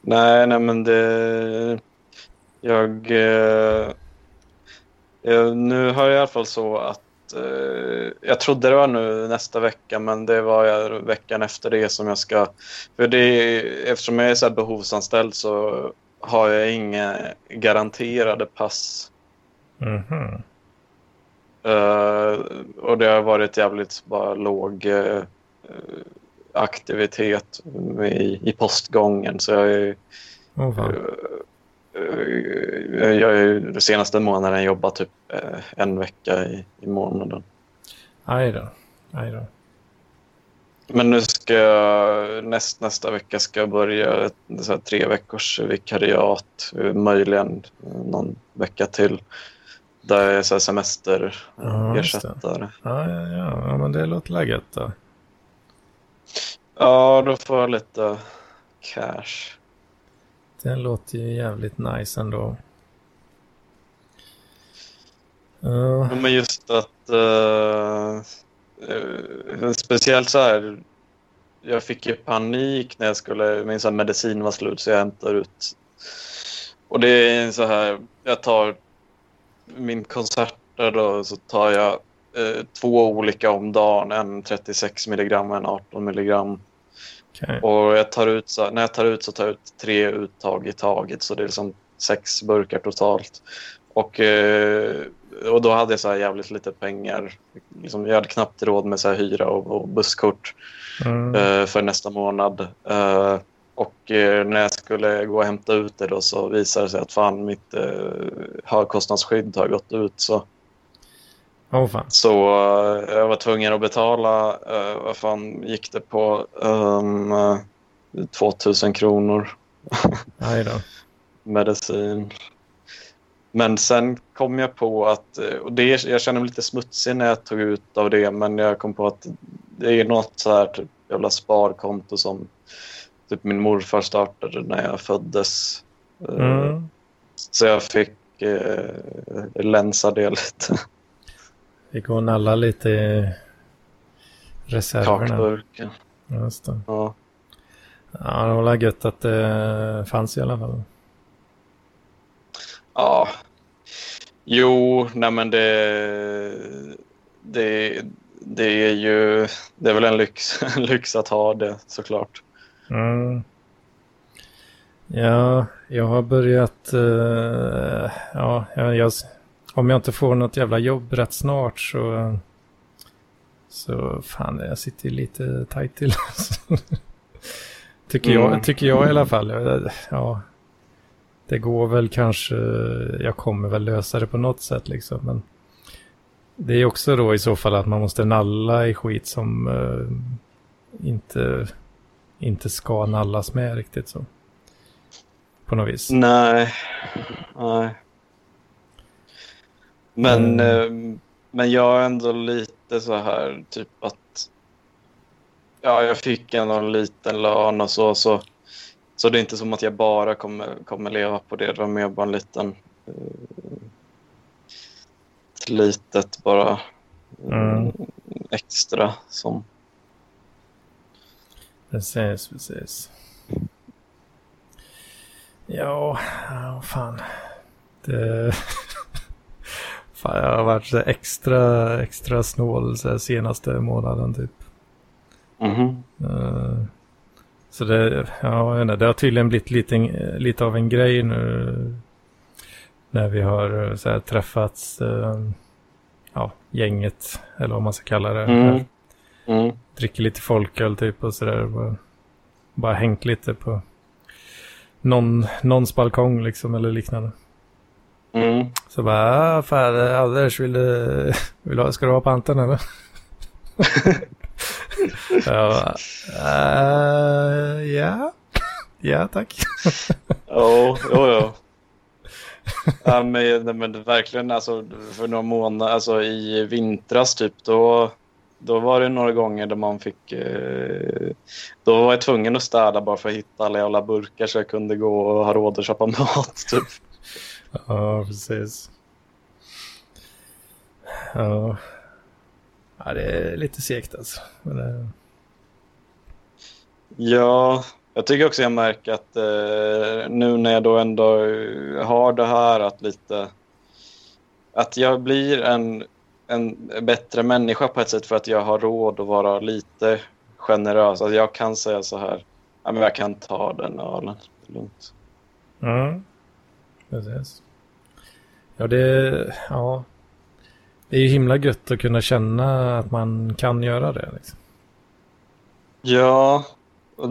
Nej, nej, men det... Jag... Eh... eh, Nu har jag i alla fall så att... Eh, jag trodde det var nu nästa vecka, men det var jag veckan efter det som jag ska... För det, eftersom jag är så behovsanställd så har jag inga garanterade pass. Mhm. Eh, och det har varit jävligt bara låg eh, aktivitet i, i postgången. Så jag är, fan. Eh, eh, jag har ju de senaste månaden jobbat typ eh, en vecka i, i månaden. Aj då. Aj då. Men nu ska jag, näst, nästa vecka ska jag börja ett här, tre veckors vikariat, möjligen någon vecka till. Där jag är så semesterersättare. Ja, ja, ja. ja, men det låter läget då. Ja, då får jag lite cash. Det låter ju jävligt nice ändå. Uh. Ja, Men just att... Uh, uh, speciellt så här... Jag fick ju panik när jag skulle... Min så här medicin var slut så jag hämtar ut... Och det är så här... Jag tar min koncerter då så tar jag eh, två olika om dagen. En 36 milligram och en 18 milligram okej. Och jag tar ut så, när jag tar ut så tar jag ut tre uttag i taget. Så det är liksom sex burkar totalt. Och, eh, och då hade jag så jävligt lite pengar. Liksom, jag hade knappt råd med så hyra och, och busskort Mm. eh, för nästa månad. Eh, och när jag skulle gå och hämta ut det då så visade det sig att fan mitt högkostnadsskydd har gått ut. Så, Åh fan. så eh, jag var tvungen att betala, eh, vad fan gick det på? Um, eh, 2000 kronor Aj då. medicin. Men sen kom jag på att, eh, och det, jag känner mig lite smutsig när jag tog ut av det, men jag kom på att det är något så här typ jävla sparkonto som typ min morfar startade när jag föddes. Mm. Så jag fick eh, länsa det lite. Vi går och nalla lite i reserverna. Kakburken. Just det. Ja. Ja, det var gött att det fanns i alla fall. Ja. Jo, nej men det, det, det är ju det är väl en lyx, en lyx att ha det såklart. Mm. Ja, jag har börjat... eh, ja, jag, om jag inte får något jävla jobb rätt snart så... Så fan, jag sitter lite tajt till. tycker, jag, Mm. tycker jag i alla fall. Ja, det går väl kanske... Jag kommer väl lösa det på något sätt liksom. Men det är också då i så fall att man måste nalla i skit som eh, inte inte ska nallas med riktigt så. På något vis. Nej. Nej. Men, Mm. eh, men jag är ändå lite så här typ att ja, jag fick ändå en liten lön och så, så. Så det är inte som att jag bara kommer, kommer leva på det. Det var mer bara en liten eh, ett litet bara eh, Mm. extra som Precis, precis. Ja, ja fan. Det... fan, jag har varit så extra, extra snål så senaste månaden typ. Mhm. Eh, Så det, ja, det har tydligen blivit lite, lite av en grej nu när vi har så här, träffats, eh, ja, gänget, eller vad man ska kalla det. Mm. Mm. Dricker lite folköl typ och sådär. Bara, bara hängt lite på någon, någons balkong liksom eller liknande. Mm. Så bara, ah, fan Anders, vill du, vill du, ska du ha panten eller? ja, uh, ja, ja tack. Jo, jo, jo. ja, men, men verkligen alltså för några månader, alltså i vintras typ då, då var det några gånger där man fick, eh, då var jag tvungen att städa bara för att hitta alla jävla burkar så jag kunde gå och ha råd att köpa mat typ. Ja, precis. Ja. ja, det är lite segt alltså. Men det... Ja, jag tycker också jag märker att eh, nu när jag då ändå har det här att lite... Att jag blir en, en bättre människa på ett sätt för att jag har råd att vara lite generös. Alltså jag kan säga så här, ja, men jag kan ta den ölen, lugnt. Mm, precis. Ja, det, ja. det är ju himla gött att kunna känna att man kan göra det. Liksom. Ja,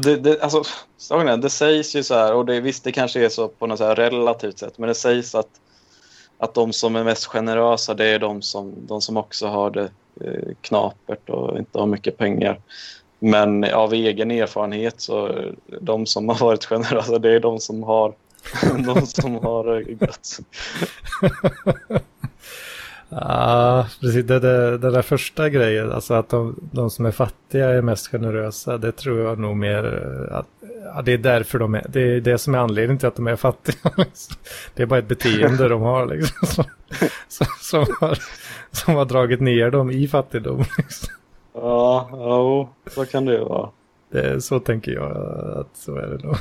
det, det, alltså, är, det sägs ju så här, och det, visst det kanske är så på något så här relativt sätt, men det sägs att, att de som är mest generösa det är de som, de som också har det eh, knapert och inte har mycket pengar. Men av egen erfarenhet så de som har varit generösa det är de som har de som har det gött. Ja, precis. Det, det, det där första grejen, alltså att de, de som är fattiga är mest generösa, det tror jag nog mer att ja, det är därför de är, det är det som är anledningen till att de är fattiga. Det är bara ett beteende de har liksom, som, som, som, har, som har dragit ner dem i fattigdom. Liksom. Ja, ja, så kan det vara. Det, så tänker jag att så är det nog.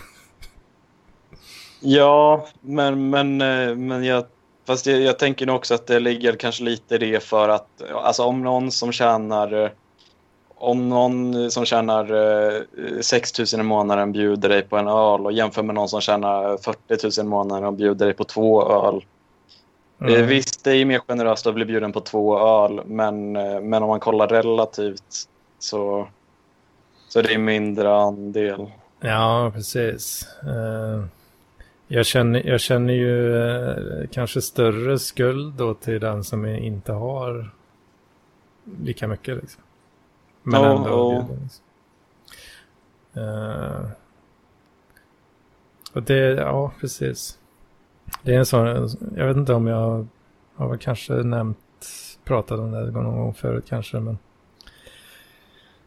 Ja, men, men, eh, men jag Fast jag, jag, tänker nog också att det ligger kanske lite i det för att alltså om någon som tjänar om någon som tjänar 6 000 i månaden bjuder dig på en öl och jämför med någon som tjänar 40 000 i månaden och bjuder dig på två öl. Mm. Eh, visst, det är mer generöst att bli bjuden på två öl, men, eh, men om man kollar relativt så, så är det mindre andel. Ja, precis. Uh... Jag känner, jag känner ju eh, kanske större skuld då till den som inte har lika mycket. Liksom. Men oh, ändå oh. Liksom. Uh, och det, ja precis. Det är en sån, jag vet inte om jag har kanske nämnt, pratat om det någon gång förut kanske, men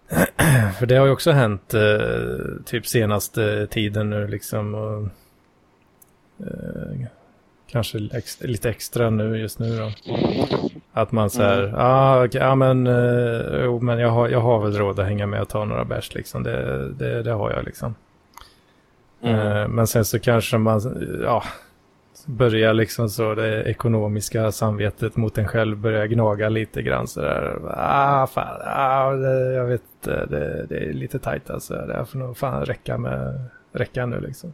för det har ju också hänt eh, typ senaste tiden nu liksom. Och Eh, kanske ex lite extra nu just nu då. Att man säger, mm. ah, okay, ja men, eh, jo, men jag, har, jag har väl råd att hänga med och ta några bärs liksom. Det, det, det har jag liksom. Mm. Eh, men sen så kanske man, ja, börjar liksom så det ekonomiska samvetet mot en själv börjar gnaga lite grann sådär. Ah, fan, ah, det, jag vet det, det är lite tajt alltså. Det får nog fan räcka med, räcka nu liksom.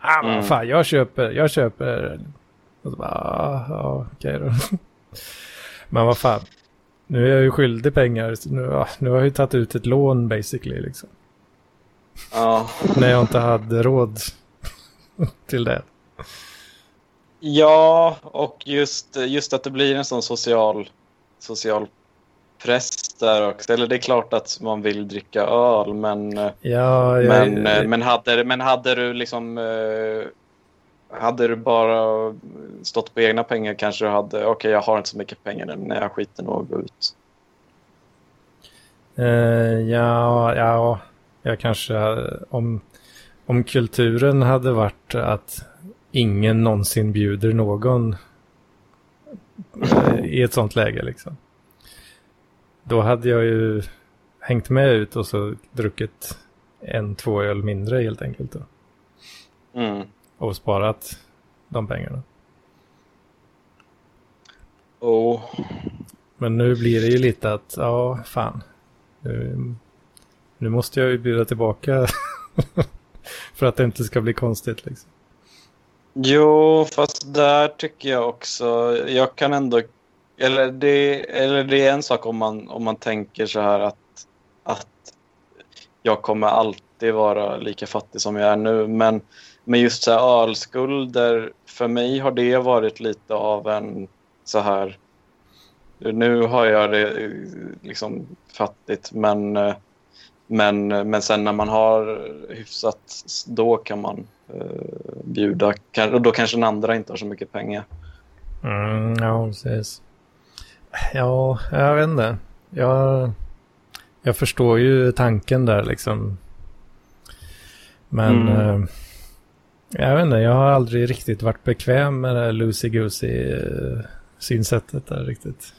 Ah, men mm. fan, jag köper, jag köper. Och så bara, ah, ja, okej då. men vad fan. Nu är jag ju skyldig pengar. Nu, ah, nu har jag ju tagit ut ett lån basically liksom. Ja. När jag inte hade råd till det. Ja, och just, just att det blir en sån social, social press där också. Eller det är klart att man vill dricka öl, men, ja, ja, men, ja, men, hade, men hade du liksom... Eh, hade du bara stått på egna pengar kanske du hade, okej okay, jag har inte så mycket pengar nu, nej jag skiter nog att gå ut. Uh, ja, ja, jag kanske, om, om kulturen hade varit att ingen någonsin bjuder någon i ett sånt läge liksom. Då hade jag ju hängt med ut och så druckit en, två öl mindre helt enkelt. Då. Mm. Och sparat de pengarna. Oh. Men nu blir det ju lite att, ja, fan. Nu, nu måste jag ju bjuda tillbaka För att det inte ska bli konstigt liksom. Jo, fast där tycker jag också, jag kan ändå, eller det, eller det är en sak om man, om man tänker så här att, att jag kommer alltid vara lika fattig som jag är nu, men, men just så här ölskulder, för mig har det varit lite av en så här, nu har jag det liksom fattigt, men, men, men sen när man har hyfsat, då kan man eh, bjuda. Då kanske den andra inte har så mycket pengar. Mm, ja, precis. Ja, jag vet inte. Jag, jag förstår ju tanken där liksom. Men mm. eh, jag vet inte, jag har aldrig riktigt varit bekväm med det här loosey-goosey eh, synsättet där riktigt.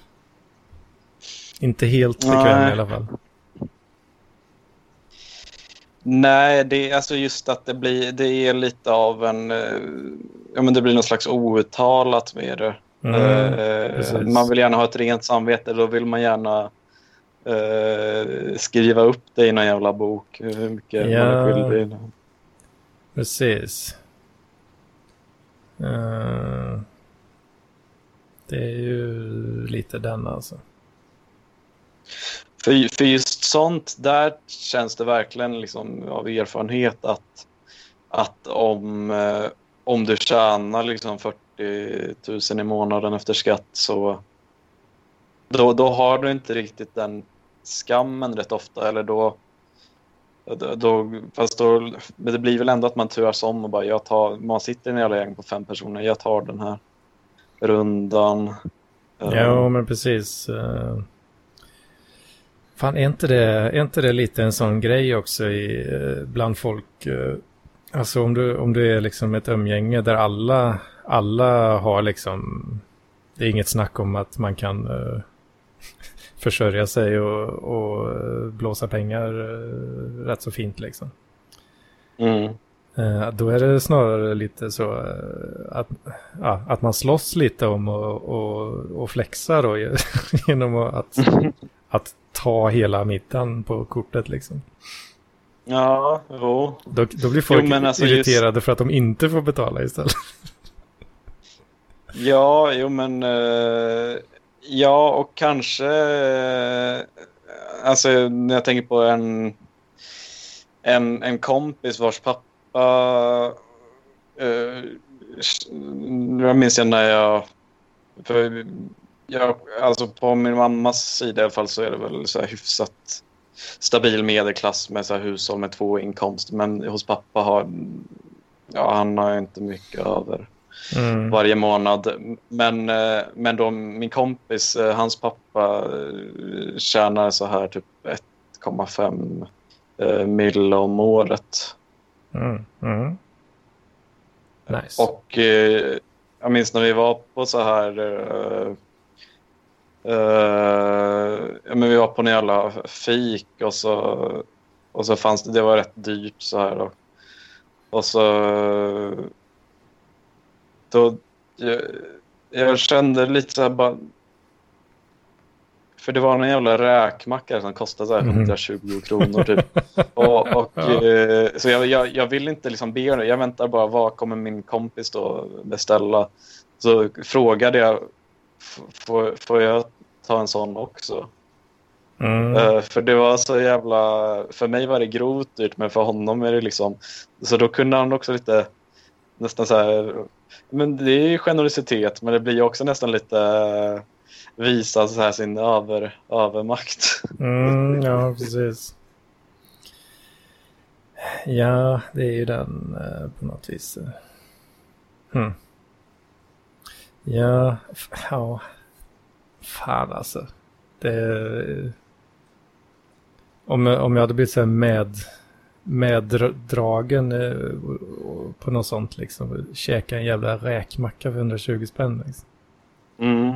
Inte helt bekväm Nej. i alla fall. Nej, det är alltså just att det blir, det är lite av en, eh, ja men det blir något slags outtalat med det. Mm, uh, man vill gärna ha ett rent samvete, då vill man gärna uh, skriva upp det i någon jävla bok, hur mycket ja, man är skyldig. Precis. Uh, det är ju lite den alltså. För, för just sånt, där känns det verkligen liksom av erfarenhet att, att om, eh, om du tjänar liksom 40 000 i månaden efter skatt så då, då har du inte riktigt den skammen rätt ofta. Eller då, då, fast då, det blir väl ändå att man turas om och bara jag tar, man sitter i en jävla gäng på fem personer, jag tar den här rundan. Ja, men precis. Uh, Fan, är inte, det, är inte det lite en sån grej också i, eh, bland folk? Eh, alltså om du, om du är liksom ett umgänge där alla, alla har liksom... Det är inget snack om att man kan uh, försörja sig och, och blåsa pengar uh, rätt så fint liksom. Mm. Uh, då är det snarare lite så att, ja, att man slåss lite om och, och, och flexa då genom att, att ta hela middagen på kortet liksom. Ja, jo. Då, då blir folk jo, alltså irriterade just... för att de inte får betala istället. Ja, jo men... Uh, ja, och kanske... Uh, alltså, när jag tänker på en, en, en kompis vars pappa... Eh, uh, jag minns jag när jag... För jag, alltså på min mammas sida i alla fall så är det väl så här hyfsat stabil medelklass med så här hushåll med två inkomster. Men hos pappa har ja, han har inte mycket över mm. varje månad. Men, eh, men då min kompis, eh, hans pappa eh, tjänar så här typ 1,5 mil om året. Mm. Mm. Nice. Och jag minns när vi var på så här Uh, ja, men vi var på en jävla fik och så, och så fanns det, det var rätt dyrt så här. Och, och så då, jag, jag kände lite så här bara, för det var en jävla räkmacka som kostade så här 120 mm. kronor typ. och, och ja. eh, så jag, jag, jag, vill inte liksom be Jag väntar bara, vad kommer min kompis då beställa? Så frågade jag får, får jag ta en sån också? Mm. Uh, för det var så jävla, för mig var det grovt dyrt men för honom är det liksom, så då kunde han också lite nästan så här, men det är generositet men det blir också nästan lite eh, visa så här sin över, övermakt. Mm, ja, precis. Ja, det är ju den eh, på något vis. Hmm. Ja, ja. Fan alltså. Det... Eh, om, om jag hade blivit så med, meddragen eh, på något sånt liksom. Käka en jävla räkmacka för 120 spänn. Liksom. Mm.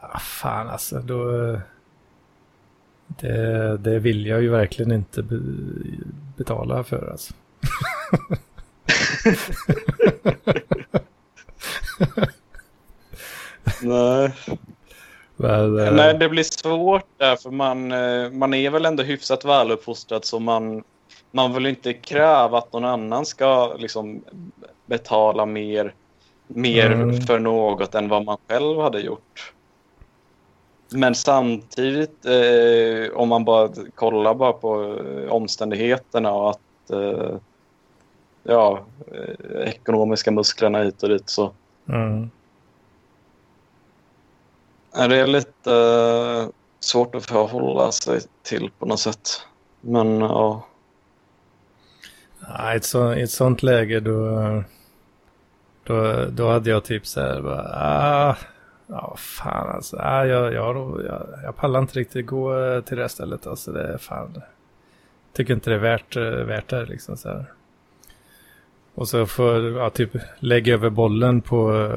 Ah, fan alltså. Då, det, det vill jag ju verkligen inte be, betala för alltså. Nej. Men, eh, Nej, det blir svårt där för man, eh, man är väl ändå hyfsat väluppfostrad så man, man vill inte kräva att någon annan ska liksom betala mer, mer Mm. för något än vad man själv hade gjort. Men samtidigt, eh, om man bara kollar bara på eh, omständigheterna och att eh, ja, eh, ekonomiska musklerna hit och dit så Mm. är det lite eh, svårt att förhålla sig till på något sätt. Men ja, Ja, i, ett så, I ett sånt läge då, då, då hade jag typ så här bara, ah, ja fan alltså, ah, jag, jag, jag, jag pallar inte riktigt gå eh, till det här stället alltså, det är fan, tycker inte det är värt, eh, värt det liksom så här. Och så får, ja, typ lägga över bollen på,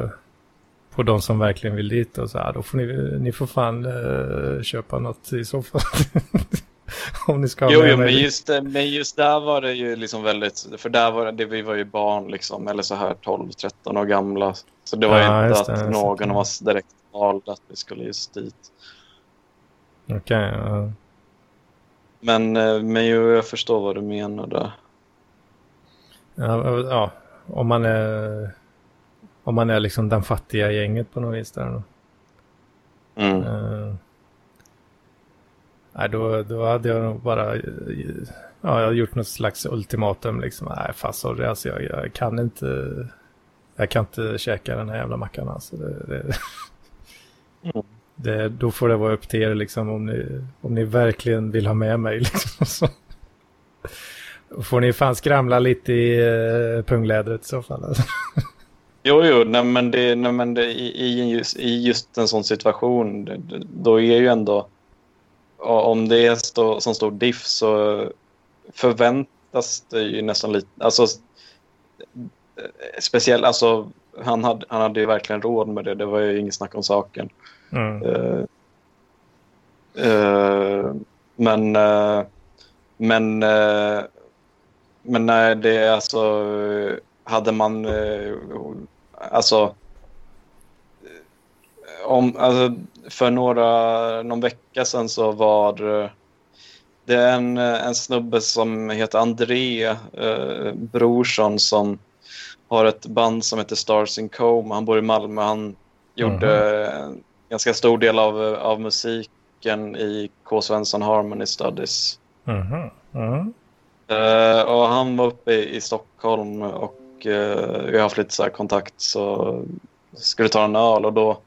på de som verkligen vill dit och så här, ah, då får ni, ni får fan eh, köpa något i så fall. Om ni ska ha Jo, jo men, just, det- men just där var det ju liksom väldigt... För där var det, vi var ju barn liksom, eller så här 12-13 år gamla. Så det var Ja, inte det, att just det. någon av oss direkt valde att vi skulle just dit. Okej, ja. Men, eh, men jo, jag förstår vad du menar där. Ja, ja, om man är om man är liksom den fattiga gänget på något vis där. Då. Mm. Eh, nej, då, då hade jag nog bara ja, jag gjort något slags ultimatum liksom. Nej, fan sorry, alltså jag, jag kan inte jag kan inte käka den här jävla mackan alltså. Det, det, Mm. det, då får det vara upp till er liksom om ni, om ni verkligen vill ha med mig liksom. Så. Får ni fan skramla lite i uh, punglädret i så fall. Alltså. Jo, jo, nej, men, det, nej, men det, i, i, just, i just en sån situation, då är ju ändå... Om det är stå, som stor diff så förväntas det ju nästan lite... Alltså, eh, speciellt, alltså, han hade, han hade ju verkligen råd med det. Det var ju inget snack om saken. Mm. Eh, eh, men eh, men men nej, det är alltså hade man alltså om alltså för några någon vecka sedan så var eh, det är en, eh, en snubbe som heter André eh, Brorsson som har ett band som heter Stars in Coma. Han bor i Malmö. Han gjorde en ganska stor del av, av musiken i K. Svensson Harmony Studies. Mhm. Mm. Eh, och han var uppe i, i Stockholm och eh, vi har haft lite så här kontakt så skulle ta en öl och då,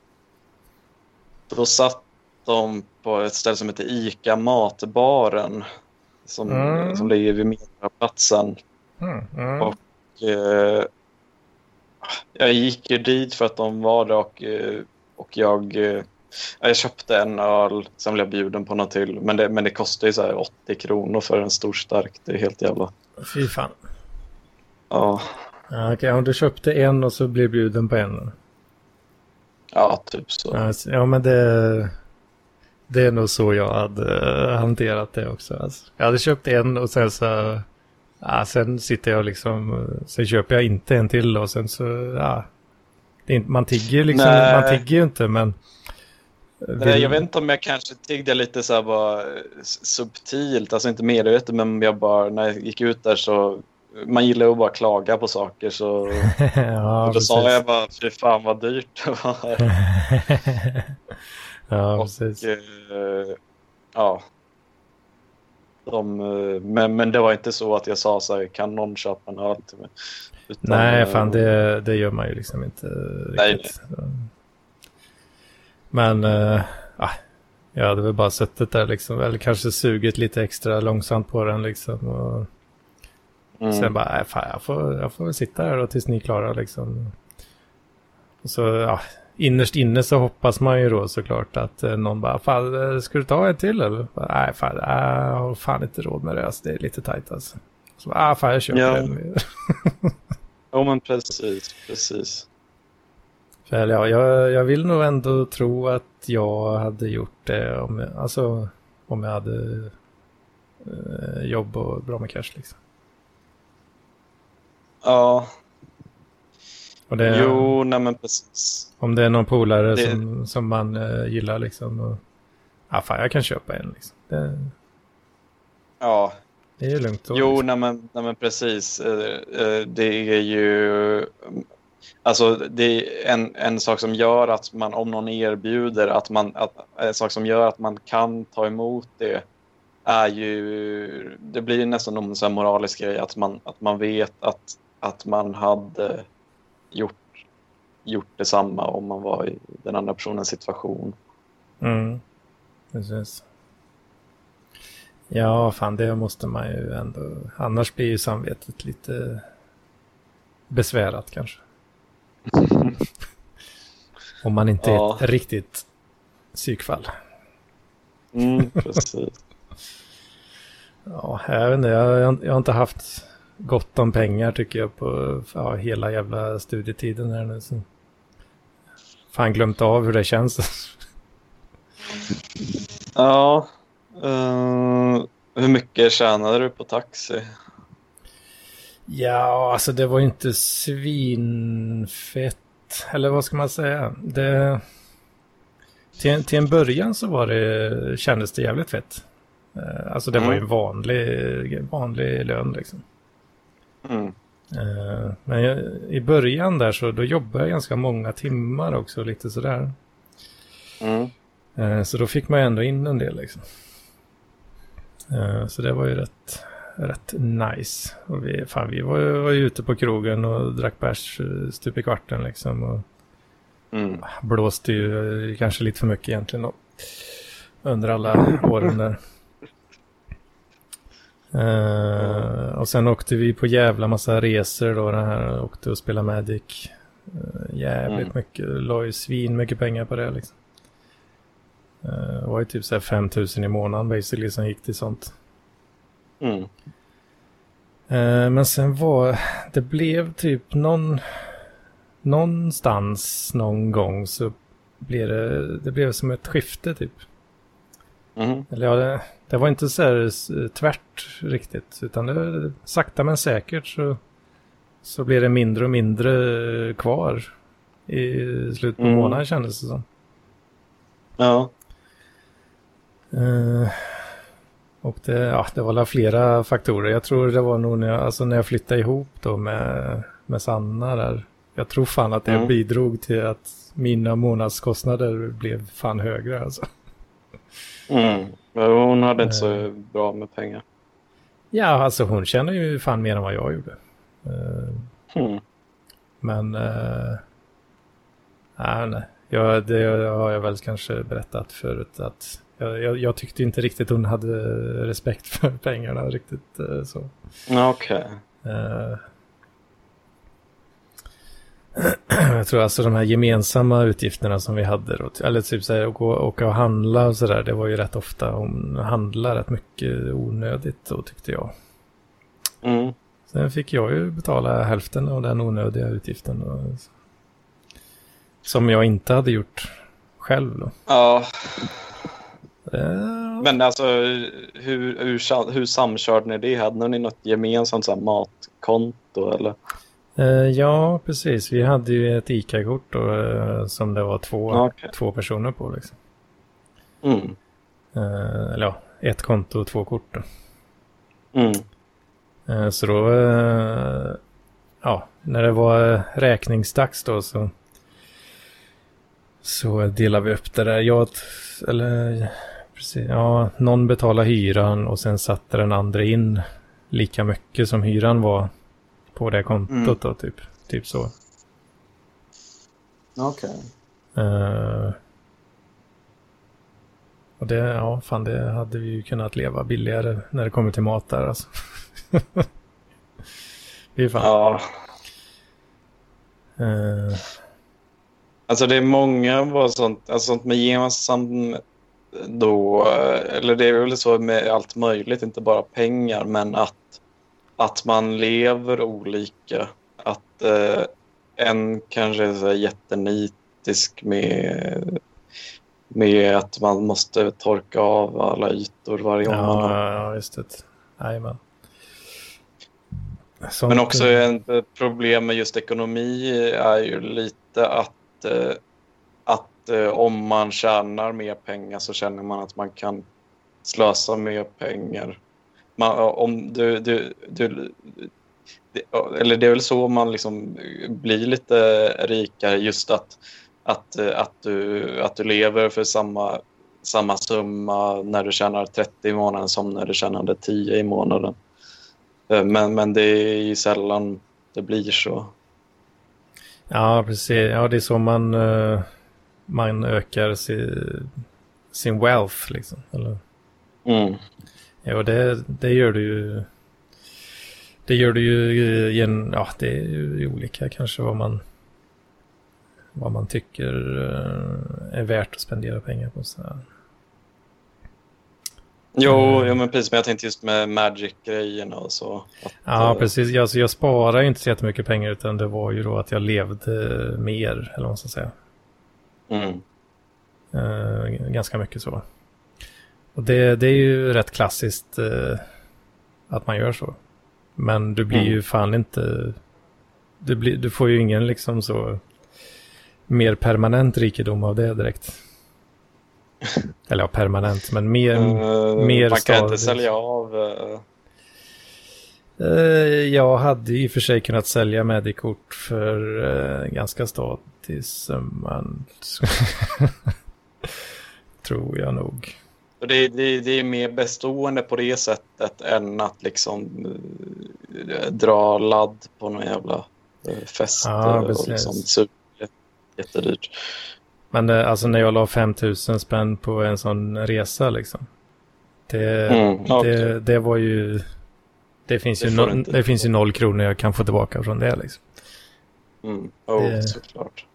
då satt de på ett ställe som heter Ica Matbaren som, Mm. som ligger vid Medborgarplatsen. Mm. Mm. Och, eh, jag gick ju dit för att de var där och, eh, och jag, eh, jag köpte en öl, sen blev jag bjuden på något till. Men det, men det kostar ju så här 80 kronor för en stor stark. Det är helt jävla... Fy fan. Ja, Okej, om du köpte en och så blev bjuden på en. Ja typ så. Ja, men det, det är nog så jag hade eh, hanterat det också. Alltså. Jag hade köpt en och sen så... Ja, sen sitter jag liksom... eh, Sen köper jag inte en till och sen så... Ja, inte, man tigger ju liksom... Nej. Man tigger ju inte, men... Nej, jag vet inte om jag kanske tiggde lite så här bara eh, subtilt, alltså inte medvetet, men jag bara, när jag gick ut där så, man gillar ju att bara klaga på saker så ja, då sa precis. jag bara, fy fan vad dyrt det var. ja, Och, precis. eh, ja. De, eh, men, men det var inte så att jag sa så här, kan någon köpa en öl till mig? Utan, Nej, eh, fan det, det gör man ju liksom inte Nej, riktigt. Men äh, jag hade väl bara suttit där liksom, eller kanske sugit lite extra långsamt på den liksom. Och mm. sen bara, nej, fan, jag får, jag får sitta här då tills ni är klara liksom. Och så, ja, innerst inne så hoppas man ju då såklart att eh, någon bara, fan, eh, ska du ta en till eller? Nej, fan, jag har fan inte råd med det, alltså, det är lite tajt alltså. Så, ah, fan, jag köper Ja. en. Jo, men precis, precis. För, ja, jag, jag vill nog ändå tro att jag hade gjort det om jag, alltså, om jag hade eh, jobb och bra med cash. Liksom. Ja, Och det, jo, nej men precis. Om det är någon polare Det- som, som man eh, gillar liksom. Och, ja, fan, jag kan köpa en liksom. Det, Ja, det är ju lugnt. då, Jo, liksom. nej men, nej men precis. Eh, eh, Det är ju... Alltså det är en, en sak som gör att man, om någon erbjuder, att man, att, en sak som gör att man kan ta emot det är ju, det blir ju nästan här moralisk grej att man, att man vet att, att man hade gjort, gjort detsamma om man var i den andra personens situation. Mm. Precis. Ja, fan det måste man ju ändå. Annars blir ju samvetet lite besvärat kanske. Om man inte Ja. är ett riktigt psykfall. Mm, precis. Ja, jag vet inte, jag, jag, jag har inte haft gott om pengar tycker jag på ja, hela jävla studietiden här nu. Så. Fan glömt av hur det känns. Ja. eh, hur mycket tjänade du på taxi? Ja, alltså det var inte svinfett. Eller vad ska man säga? Det... Till, till en början så var det, kändes det jävligt fett. Eh, Alltså det var ju en Mm. vanlig, vanlig lön liksom. Mm. Eh, Men jag, i början där så då jobbade jag ganska många timmar också, lite sådär. Mm. Eh, Så då fick man ändå in en del liksom. Eh, Så det var ju rätt, rätt nice. Och vi, fan, vi var, ju- var ju ute på krogen och drack bärs stup i kvarten liksom. Och Mm. blåste ju kanske lite för mycket egentligen då. Under alla åren där. Eh, och sen åkte vi på jävla massa resor då. Den här, åkte och spelade Magic. Eh, jävligt Mm. mycket. La ju svin mycket pengar på det liksom. Eh, det var ju typ så här 5000 i månaden basically som gick till sånt. Mm. Men sen var det blev typ någon någonstans någon gång så blev det, det blev som ett skifte typ. Mm. Eller ja, det, det var inte så här tvärt riktigt utan det, sakta men säkert så, så blev det mindre och mindre kvar i slutet på Mm. månaden kändes det som. Ja. Eh, och det, ja, det var flera faktorer. Jag tror det var nog när jag, alltså när jag flyttade ihop då med, med Sanna där. Jag tror fan att det Mm. bidrog till att mina månadskostnader blev fan högre alltså. Mm. Hon hade inte så bra med pengar. Ja, alltså hon känner ju fan mer än vad jag gjorde. Eh, Mm. men... Uh, nej, nej. Jag, det har jag väl kanske berättat förut att jag, jag, jag tyckte inte riktigt hon hade respekt för pengarna riktigt eh, så. Okej. Eh, jag tror alltså de här gemensamma utgifterna som vi hade då, eller typ så här, åka, åka och handla och sådär, det var ju rätt ofta hon handlade rätt mycket onödigt då tyckte jag. Mm. Sen fick jag ju betala hälften av den onödiga utgiften. Och, som jag inte hade gjort själv då. Ja, Eh, men alltså hur, hur, hur samkörde ni det? Hade ni något gemensamt så här, matkonto eller? Eh, ja, precis. Vi hade ju ett ICA-kort då, eh, som det var två, okej. två personer på. Liksom. Mm. Eh, eller ja, ett konto och två kort. Då. Mm. Så då, ja, när det var räkningsdags då så, så delade vi upp det där. Jag, eller, precis, ja, någon betalade hyran och sen satte den andra in lika mycket som hyran var på det kontot Mm. då, typ. Typ så. Okej. Eh, och det, ja, fan det hade vi ju kunnat leva billigare när det kommer till mat där alltså. det är fan. Ja, Eh, alltså det är många bara sånt, alltså sånt med gemensam då, eh, eller det är väl så med allt möjligt, inte bara pengar, men att, att man lever olika. Att eh, en kanske är så jättenitisk med, med att man måste torka av alla ytor varje gång man har ja, ja, just det. Jajamän. Sånt, Men också ett problem med just ekonomi är ju lite att, eh, att eh, om man tjänar mer pengar så känner man att man kan slösa mer pengar. Man, om du, du, du eller det är väl så man liksom blir lite rikare just att, att, att, du, att du lever för samma, samma summa när du tjänar 30 i månaden som när du tjänade 10 i månaden. Eh, men, men det är ju sällan det blir så. Ja, precis. Ja, det är så man, uh, man ökar sin, sin wealth liksom. Eller? Mm. Ja, det, det gör du ju. Det gör du ju igen, ja det är ju olika kanske vad man vad man tycker uh, är värt att spendera pengar på. Så här. Jo, mm. jo, men precis. Men jag tänkte just med Magic-grejerna och så. Att, ja, uh... precis. Alltså, jag sparar inte så jättemycket pengar utan det var ju då att jag levde mer, eller vad man ska säga. Mm. Uh, ganska mycket så. Och det, det är ju rätt klassiskt uh, att man gör så. Men du blir mm. ju fan inte... Du, blir, du får ju ingen liksom så mer permanent rikedom av det direkt. Eller ja, permanent, men mer, uh, mer Man kan inte sälja av. Uh... Jag hade i och för sig kunnat sälja Medikort för ganska statisk summan. Tror jag nog. Det, det, det, är mer bestående på det sättet än att liksom dra ladd på någon jävla fest ja, och liksom jättedyrt. Men det, alltså när jag la 5000 spänn på en sån resa liksom. Det, mm, okay. det, det, var ju... Det finns, det ju no, det finns ju noll kronor jag kan få tillbaka från det liksom. Mm. Oh, det, såklart.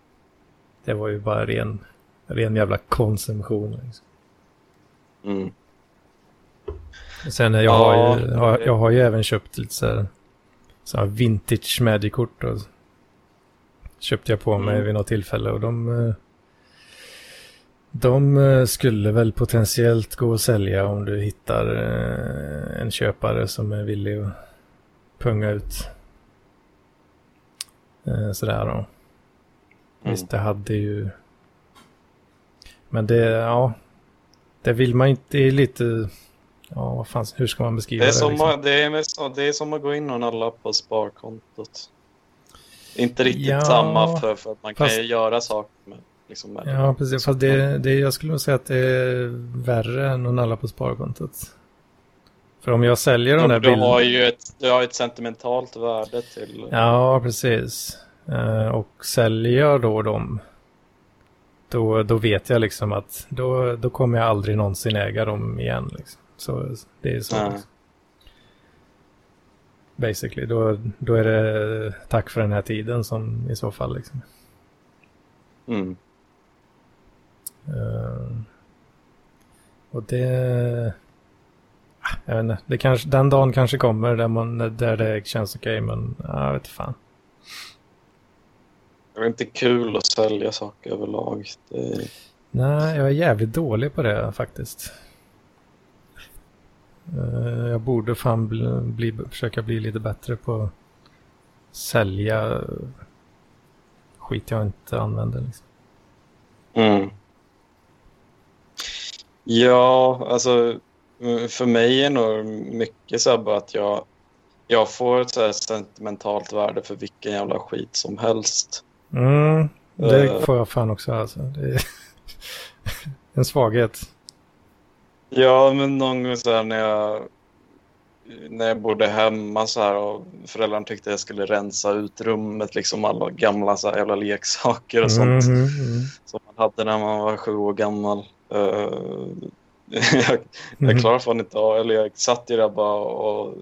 Det var ju bara ren, ren jävla konsumtion. Liksom. Mm. Sen jag, ja, har ju, jag, jag, har ju även köpt lite så här, så här vintage Magic-kort. Köpte jag på mig mm. vid något tillfälle och de eh, de eh, skulle väl potentiellt gå att sälja om du hittar eh, en köpare som är villig att punga ut. Eh, sådär då. Mm. Visst, det hade ju... Men det, ja. Det vill man inte, det är lite... Ja, vad fan, hur ska man beskriva det? Är det, som liksom? det, är det är som att gå in och nalla på sparkontot. Inte riktigt ja, samma för, för att man fast... kan ju göra saker med Liksom ja, precis. Fast det, det, jag skulle nog säga att det är värre än att nalla på sparkontot. För om jag säljer de där bilderna... Du har ju ett, du har ett sentimentalt värde till... Ja, precis. Uh, och säljer jag då dem, då, då vet jag liksom att då, då kommer jag aldrig någonsin äga dem igen. Liksom. Så det är så. Mm. Basically, då, då är det tack för den här tiden som i så fall liksom. Mm. Uh, och det... Jag vet inte, det kanske, den dagen kanske kommer där, man, där det känns okej, okay, men jag vet fan. Det är inte kul att sälja saker överlag. Det... Nej, jag är jävligt dålig på det faktiskt. Uh, jag borde fan bli, bli, försöka bli lite bättre på att sälja skit jag inte använder. Liksom. Mm. Ja, alltså för mig är nog mycket så här bara att jag, jag får ett så här sentimentalt värde för vilken jävla skit som helst. Mm, det uh, får jag fan också alltså. Det är en svaghet. Ja, men någon gång så här när jag, när jag bodde hemma så här och föräldrarna tyckte jag skulle rensa ut rummet, liksom alla gamla så här jävla leksaker och sånt mm, mm. som man hade när man var sju år gammal. Uh, jag, jag mhm. klarar fan inte av, eller jag satt ju där bara och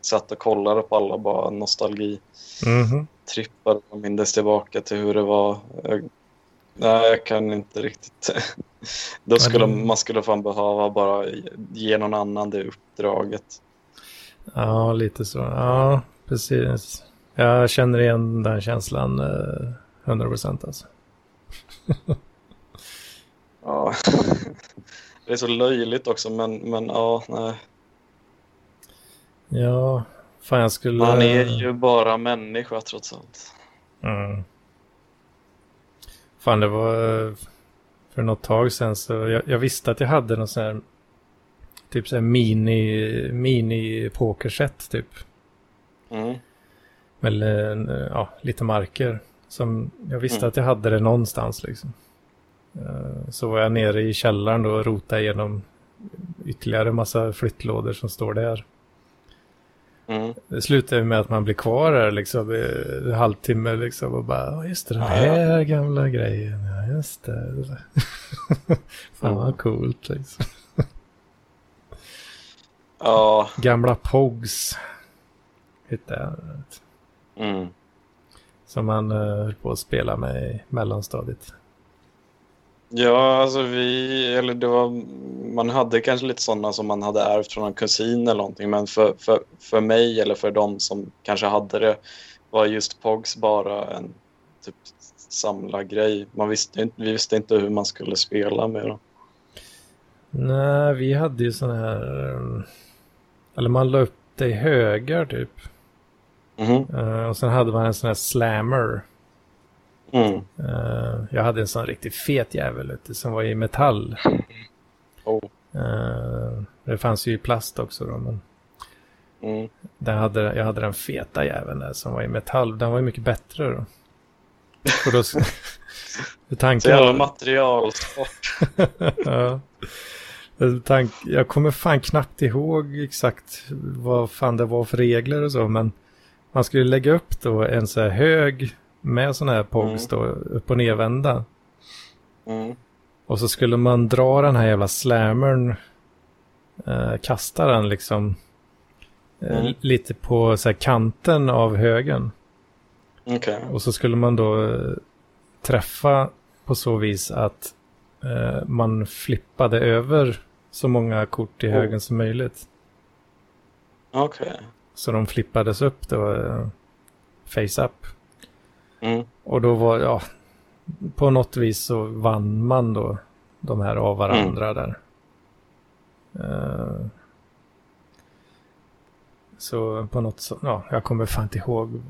satt och kollade på alla bara nostalgi. Mm. Trippade och mindes tillbaka till hur det var. Jag, nej, jag kan inte riktigt. Då skulle man skulle fan behöva bara ge någon annan det uppdraget. Ja, lite så. Ja, precis. Jag känner igen den känslan eh, 100% alltså. ja. Det är så löjligt också, men, men ja, nej. Ja, fan skulle... Man är ju bara människa trots allt. Mm. Fan, det var för något tag sedan så jag, jag visste att jag hade någon sån här typ så här mini, mini pokerset typ. Mm. Med eh, ja, lite marker. Som jag visste Mm. att jag hade det någonstans liksom. Eh, Så var jag nere i källaren då och rotade igenom ytterligare massa flyttlådor som står där. Mm. Det slutar med att man blir kvar där liksom i en halvtimme liksom och bara, "Ja, just det, den Ja, här gamla grejen, ja just det. Fan Mm. vad coolt liksom. Ja. Gamla Pogs hittade jag. Mm. Som man uh, höll på att spela med i mellanstadiet. Ja, alltså vi, eller det var, man hade kanske lite sådana som man hade ärvt från en kusin eller någonting, men för, för, för mig eller för de som kanske hade det var just Pogs bara en typ samlargrej. Man visste inte, vi visste inte hur man skulle spela med dem. Nej, vi hade ju sån här... eh, Eller man la upp det i högar typ. Mhm. Eh, och sen hade man en sån här slammer. Mm. Eh, jag hade en sån riktigt fet jävel som var i metall. Oh. Eh, det fanns ju i plast också då, men Mm. den hade, jag hade den feta jäveln där som var i metall. Den var ju mycket bättre då. Och då för Så tanken jävla materialsport. ja. Tank, jag kommer fan knappt ihåg exakt vad fan det var för regler och så, men man skulle lägga upp då en så här hög med sådana här pogs då, upp och nervända. Mm. Och så skulle man dra den här jävla slammern, eh, kasta den liksom eh, Mm. lite på så här kanten av högen. Okej. Och så skulle man då eh, träffa på så vis att eh, man flippade över så många kort i Oh. högen som möjligt. Okej. Så de flippades upp då, eh, face up. Mm. Och då var, ja, på något vis så vann man då de här av varandra där. Eh, så på något så, ja, jag kommer fan inte ihåg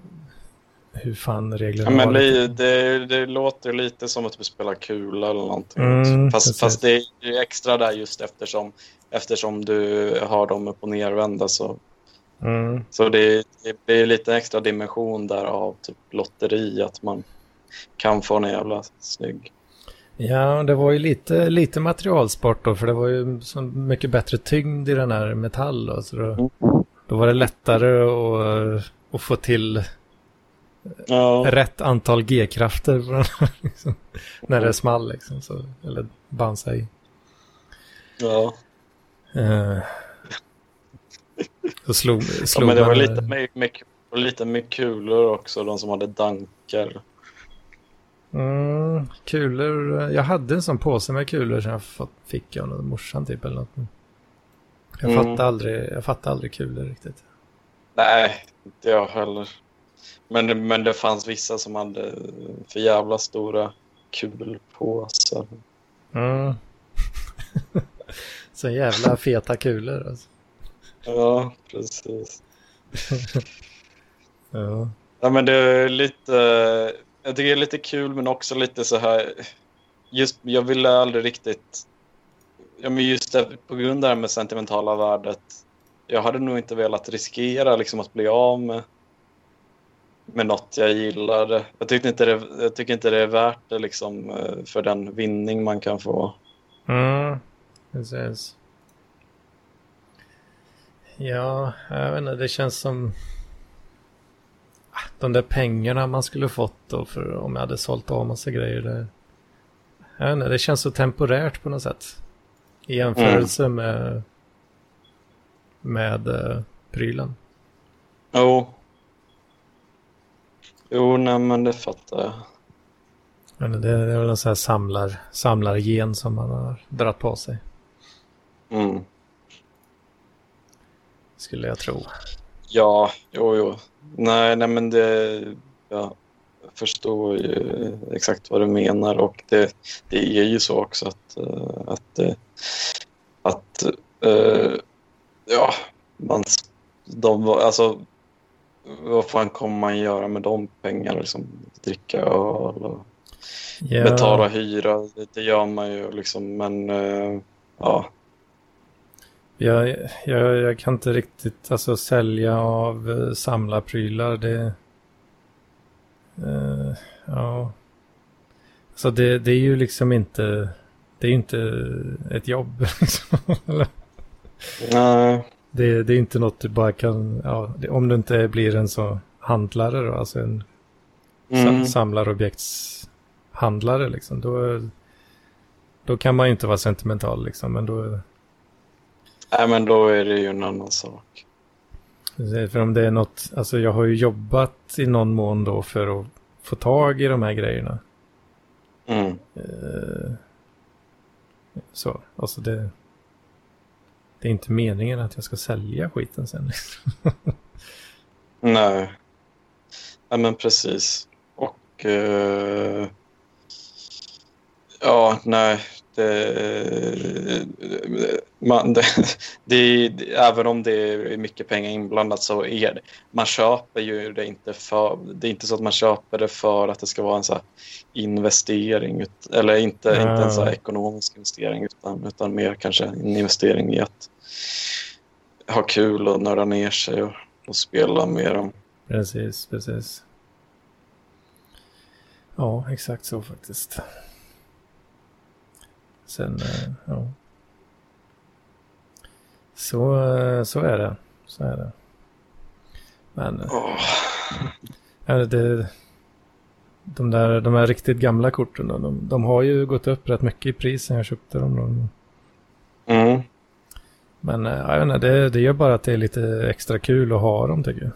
hur fan reglerna Ja, men det, det, det låter lite som att vi spelar kula eller någonting. Mm, fast, fast det är extra där just eftersom, eftersom du har dem upp och nervända. Så, Mm. så det, det blir lite extra dimension där av typ lotteri. Att man kan få en jävla snygg. Ja, det var ju lite, lite materialsport då, för det var ju så mycket bättre tyngd i den här metall då, så då, då var det lättare att, att få till Ja, rätt antal G-krafter här, liksom, när det small liksom, så, eller bansa i. ja. Eh, så slog, ja slog men det var lite med, med, och lite med kulor också. De som hade dankar. Mm, kulor. Jag hade en sån påse med kulor som jag fått, fick av någon morsan typ eller något. Jag Mm. fattade aldrig, jag fattade aldrig kulor riktigt. Nej, inte jag heller. Men, det- men det fanns vissa som hade för jävla stora kulpåsar. Mm. så jävla feta kulor alltså. Ja, precis. Ja. Ja, men det är lite... Jag tycker det är lite kul men också lite så här... Just, jag ville aldrig riktigt... Ja, men just det, på grund av det här med sentimentala värdet. Jag hade nog inte velat riskera liksom, att bli av med, med något jag gillade. Jag, tyckte inte det, jag tycker inte det är värt det liksom, eh, för den vinning man kan få. Mm, precis. Ja, jag vet inte, det känns som... Ah, De där pengarna man skulle fått då för om jag hade sålt av massa grejer. Det, jag vet inte, det känns så temporärt på något sätt. I jämförelse med, med uh, prylen. Jo. Jo, nej men det fattar jag. Inte, Det det är väl en sån här samlar, samlargen som man har dragit på sig. Mm. Skulle jag tro. Ja, jo, jo. Nej, nej men det... Jag förstår ju exakt vad du menar och det, det är ju så också att... eh, att, eh, att eh, ja, man... De, alltså, vad fan kommer man göra med de pengarna? Liksom, dricka öl och Ja. betala hyra, det, gör man ju liksom, men eh, ja. Jag, jag, jag kan inte riktigt alltså, sälja av uh, samlarprylar. Det... Uh, ja. Så det, det är ju liksom inte... Det är inte ett jobb. Liksom. Nej. Det, det är inte något du bara kan... Ja, det, om du inte blir en så handlare då, alltså en Mm. samlarobjektshandlare liksom. Då, då kan man ju inte vara sentimental liksom, men då... Nej, men då är det ju en annan sak. För om det är något, alltså jag har ju jobbat i någon mån då för att få tag i de här grejerna. Mm. Eh, så, alltså det... Det är inte meningen att jag ska sälja skiten sen. liksom. Nej. Ja, men precis. Och... eh, ja, nej. Det, man, det, det, även om det är mycket pengar inblandat så är det... Man köper ju det inte för... Det är inte så att man köper det för att det ska vara en så investering. Eller inte, inte en så ekonomisk investering utan, utan mer kanske en investering i att ha kul och nörda ner sig och, och spela med dem. Precis, precis. Ja, exakt så faktiskt. Sen, eh, ja. Så, eh, så är det. Så är det. Men Åh. ja, det, de, där, de här riktigt gamla korten då, de, de har ju gått upp rätt mycket i pris sen jag köpte dem. Då. Mm. Men jag vet inte, det, det gör bara att det är lite extra kul att ha dem tycker jag.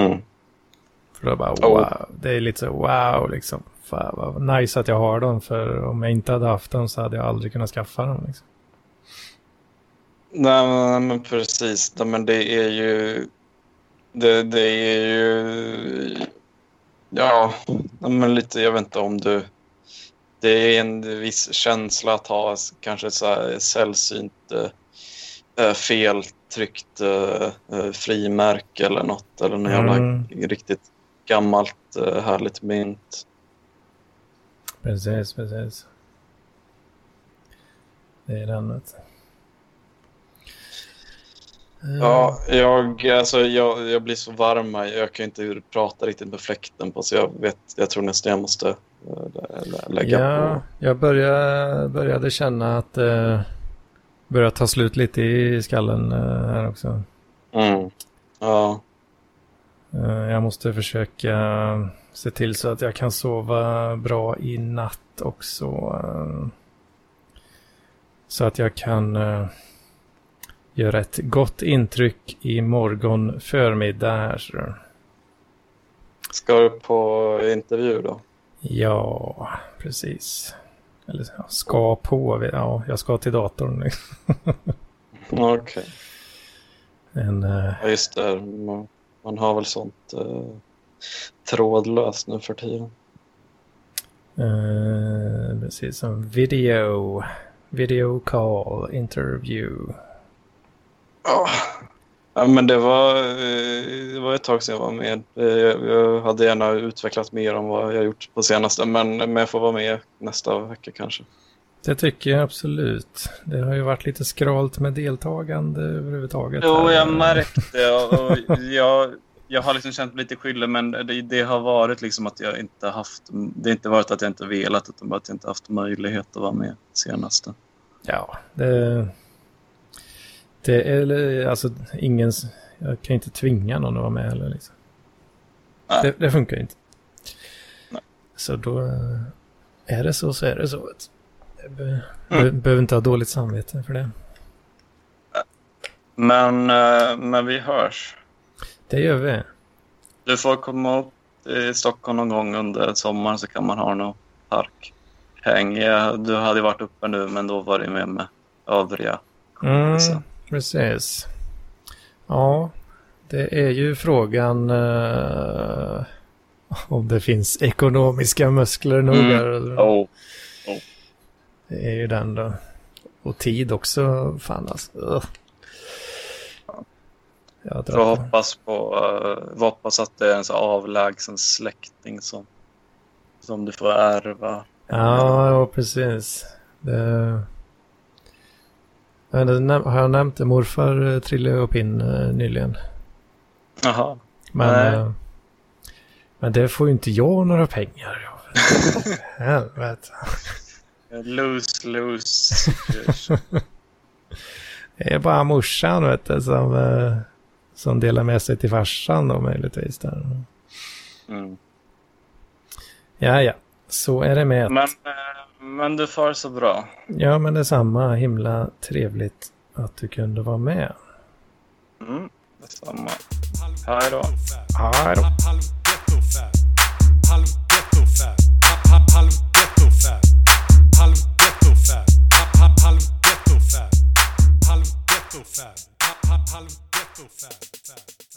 Mm. För då bara Oh. wow, det är lite så wow liksom. Fan vad nice att jag har dem för om jag inte hade haft dem så hade jag aldrig kunnat skaffa dem. Liksom. Nej, men, men precis. Nej, men det är ju... Det, det är ju... Ja, nej, men lite, jag vet inte om du... Det är en viss känsla att ha kanske så här sällsynt äh, feltryckt äh, frimärke eller något. Eller något Mm. jävla riktigt gammalt äh, härligt mynt. Precis, precis. Det är den. du. Eh, Ja, jag, alltså, jag, jag blir så varm här. Jag kan inte prata riktigt med fläkten på så jag vet, jag tror nästan jag måste lä- lägga Ja, på. jag började, började känna att det eh, börjar ta slut lite i skallen eh, här också. Mm. Ja, Eh, Jag måste försöka se till så att jag kan sova bra i natt också. Så att jag kan eh, göra ett gott intryck i morgon förmiddag här. ska du på intervju då? Ja, precis. Eller ska på, ja, jag ska till datorn. Okej, En, eh, ja, just det. Man, man har väl sånt eh, trådlöst nu för tiden. eh, precis som video, video call, interview. Ja. Ja, men det var, eh, det var ett tag sedan jag var med. Eh, Jag, jag hade gärna utvecklat mer om vad jag gjort på senaste, men, men jag får vara med nästa vecka kanske. Det tycker jag absolut. Det har ju varit lite skralt med deltagande överhuvudtaget. Jo, här. jag märkte och och jag, jag har liksom känt mig lite skyldig men det, det har varit liksom att jag inte haft, det har inte varit att jag inte velat utan bara att jag inte haft möjlighet att vara med senaste. Ja, det... Det är alltså ingen... Jag kan inte tvinga någon att vara med heller liksom. Det, det funkar inte. Nej. Så då... Är det så så är det så. Jag be, Mm. be, behöver inte ha dåligt samvete för det. Men, eh, men vi hörs. Det gör vi. Du får komma upp till Stockholm någon gång under sommaren så kan man ha någon parkhäng. Du hade varit uppe nu men då var det med med övriga. Mm, precis. Ja, det är ju frågan eh, om det finns ekonomiska muskler nog. Mm. där. Oh. Det är ju den då. Och tid också. Fan alltså. Ugh. Jag på. hoppas på, uh, hoppas att det är en så avlägsen släkting som, som du får ärva. Ja, precis. Det... Har jag nämnt det? Morfar eh, trillade upp in eh, nyligen. Jaha. Men, Nej. men det får ju inte jag några pengar. Helvete. Lose, lose. Det är bara morsan vet du, som, som delar med sig till farsan då möjligtvis. Där. Mm. Ja, ja. Så är det med. Men, eh, men du far så bra. Ja, men detsamma. Himla trevligt att du kunde vara med. Mm, detsamma. Hej då. Hej då. Halv so fast, fast.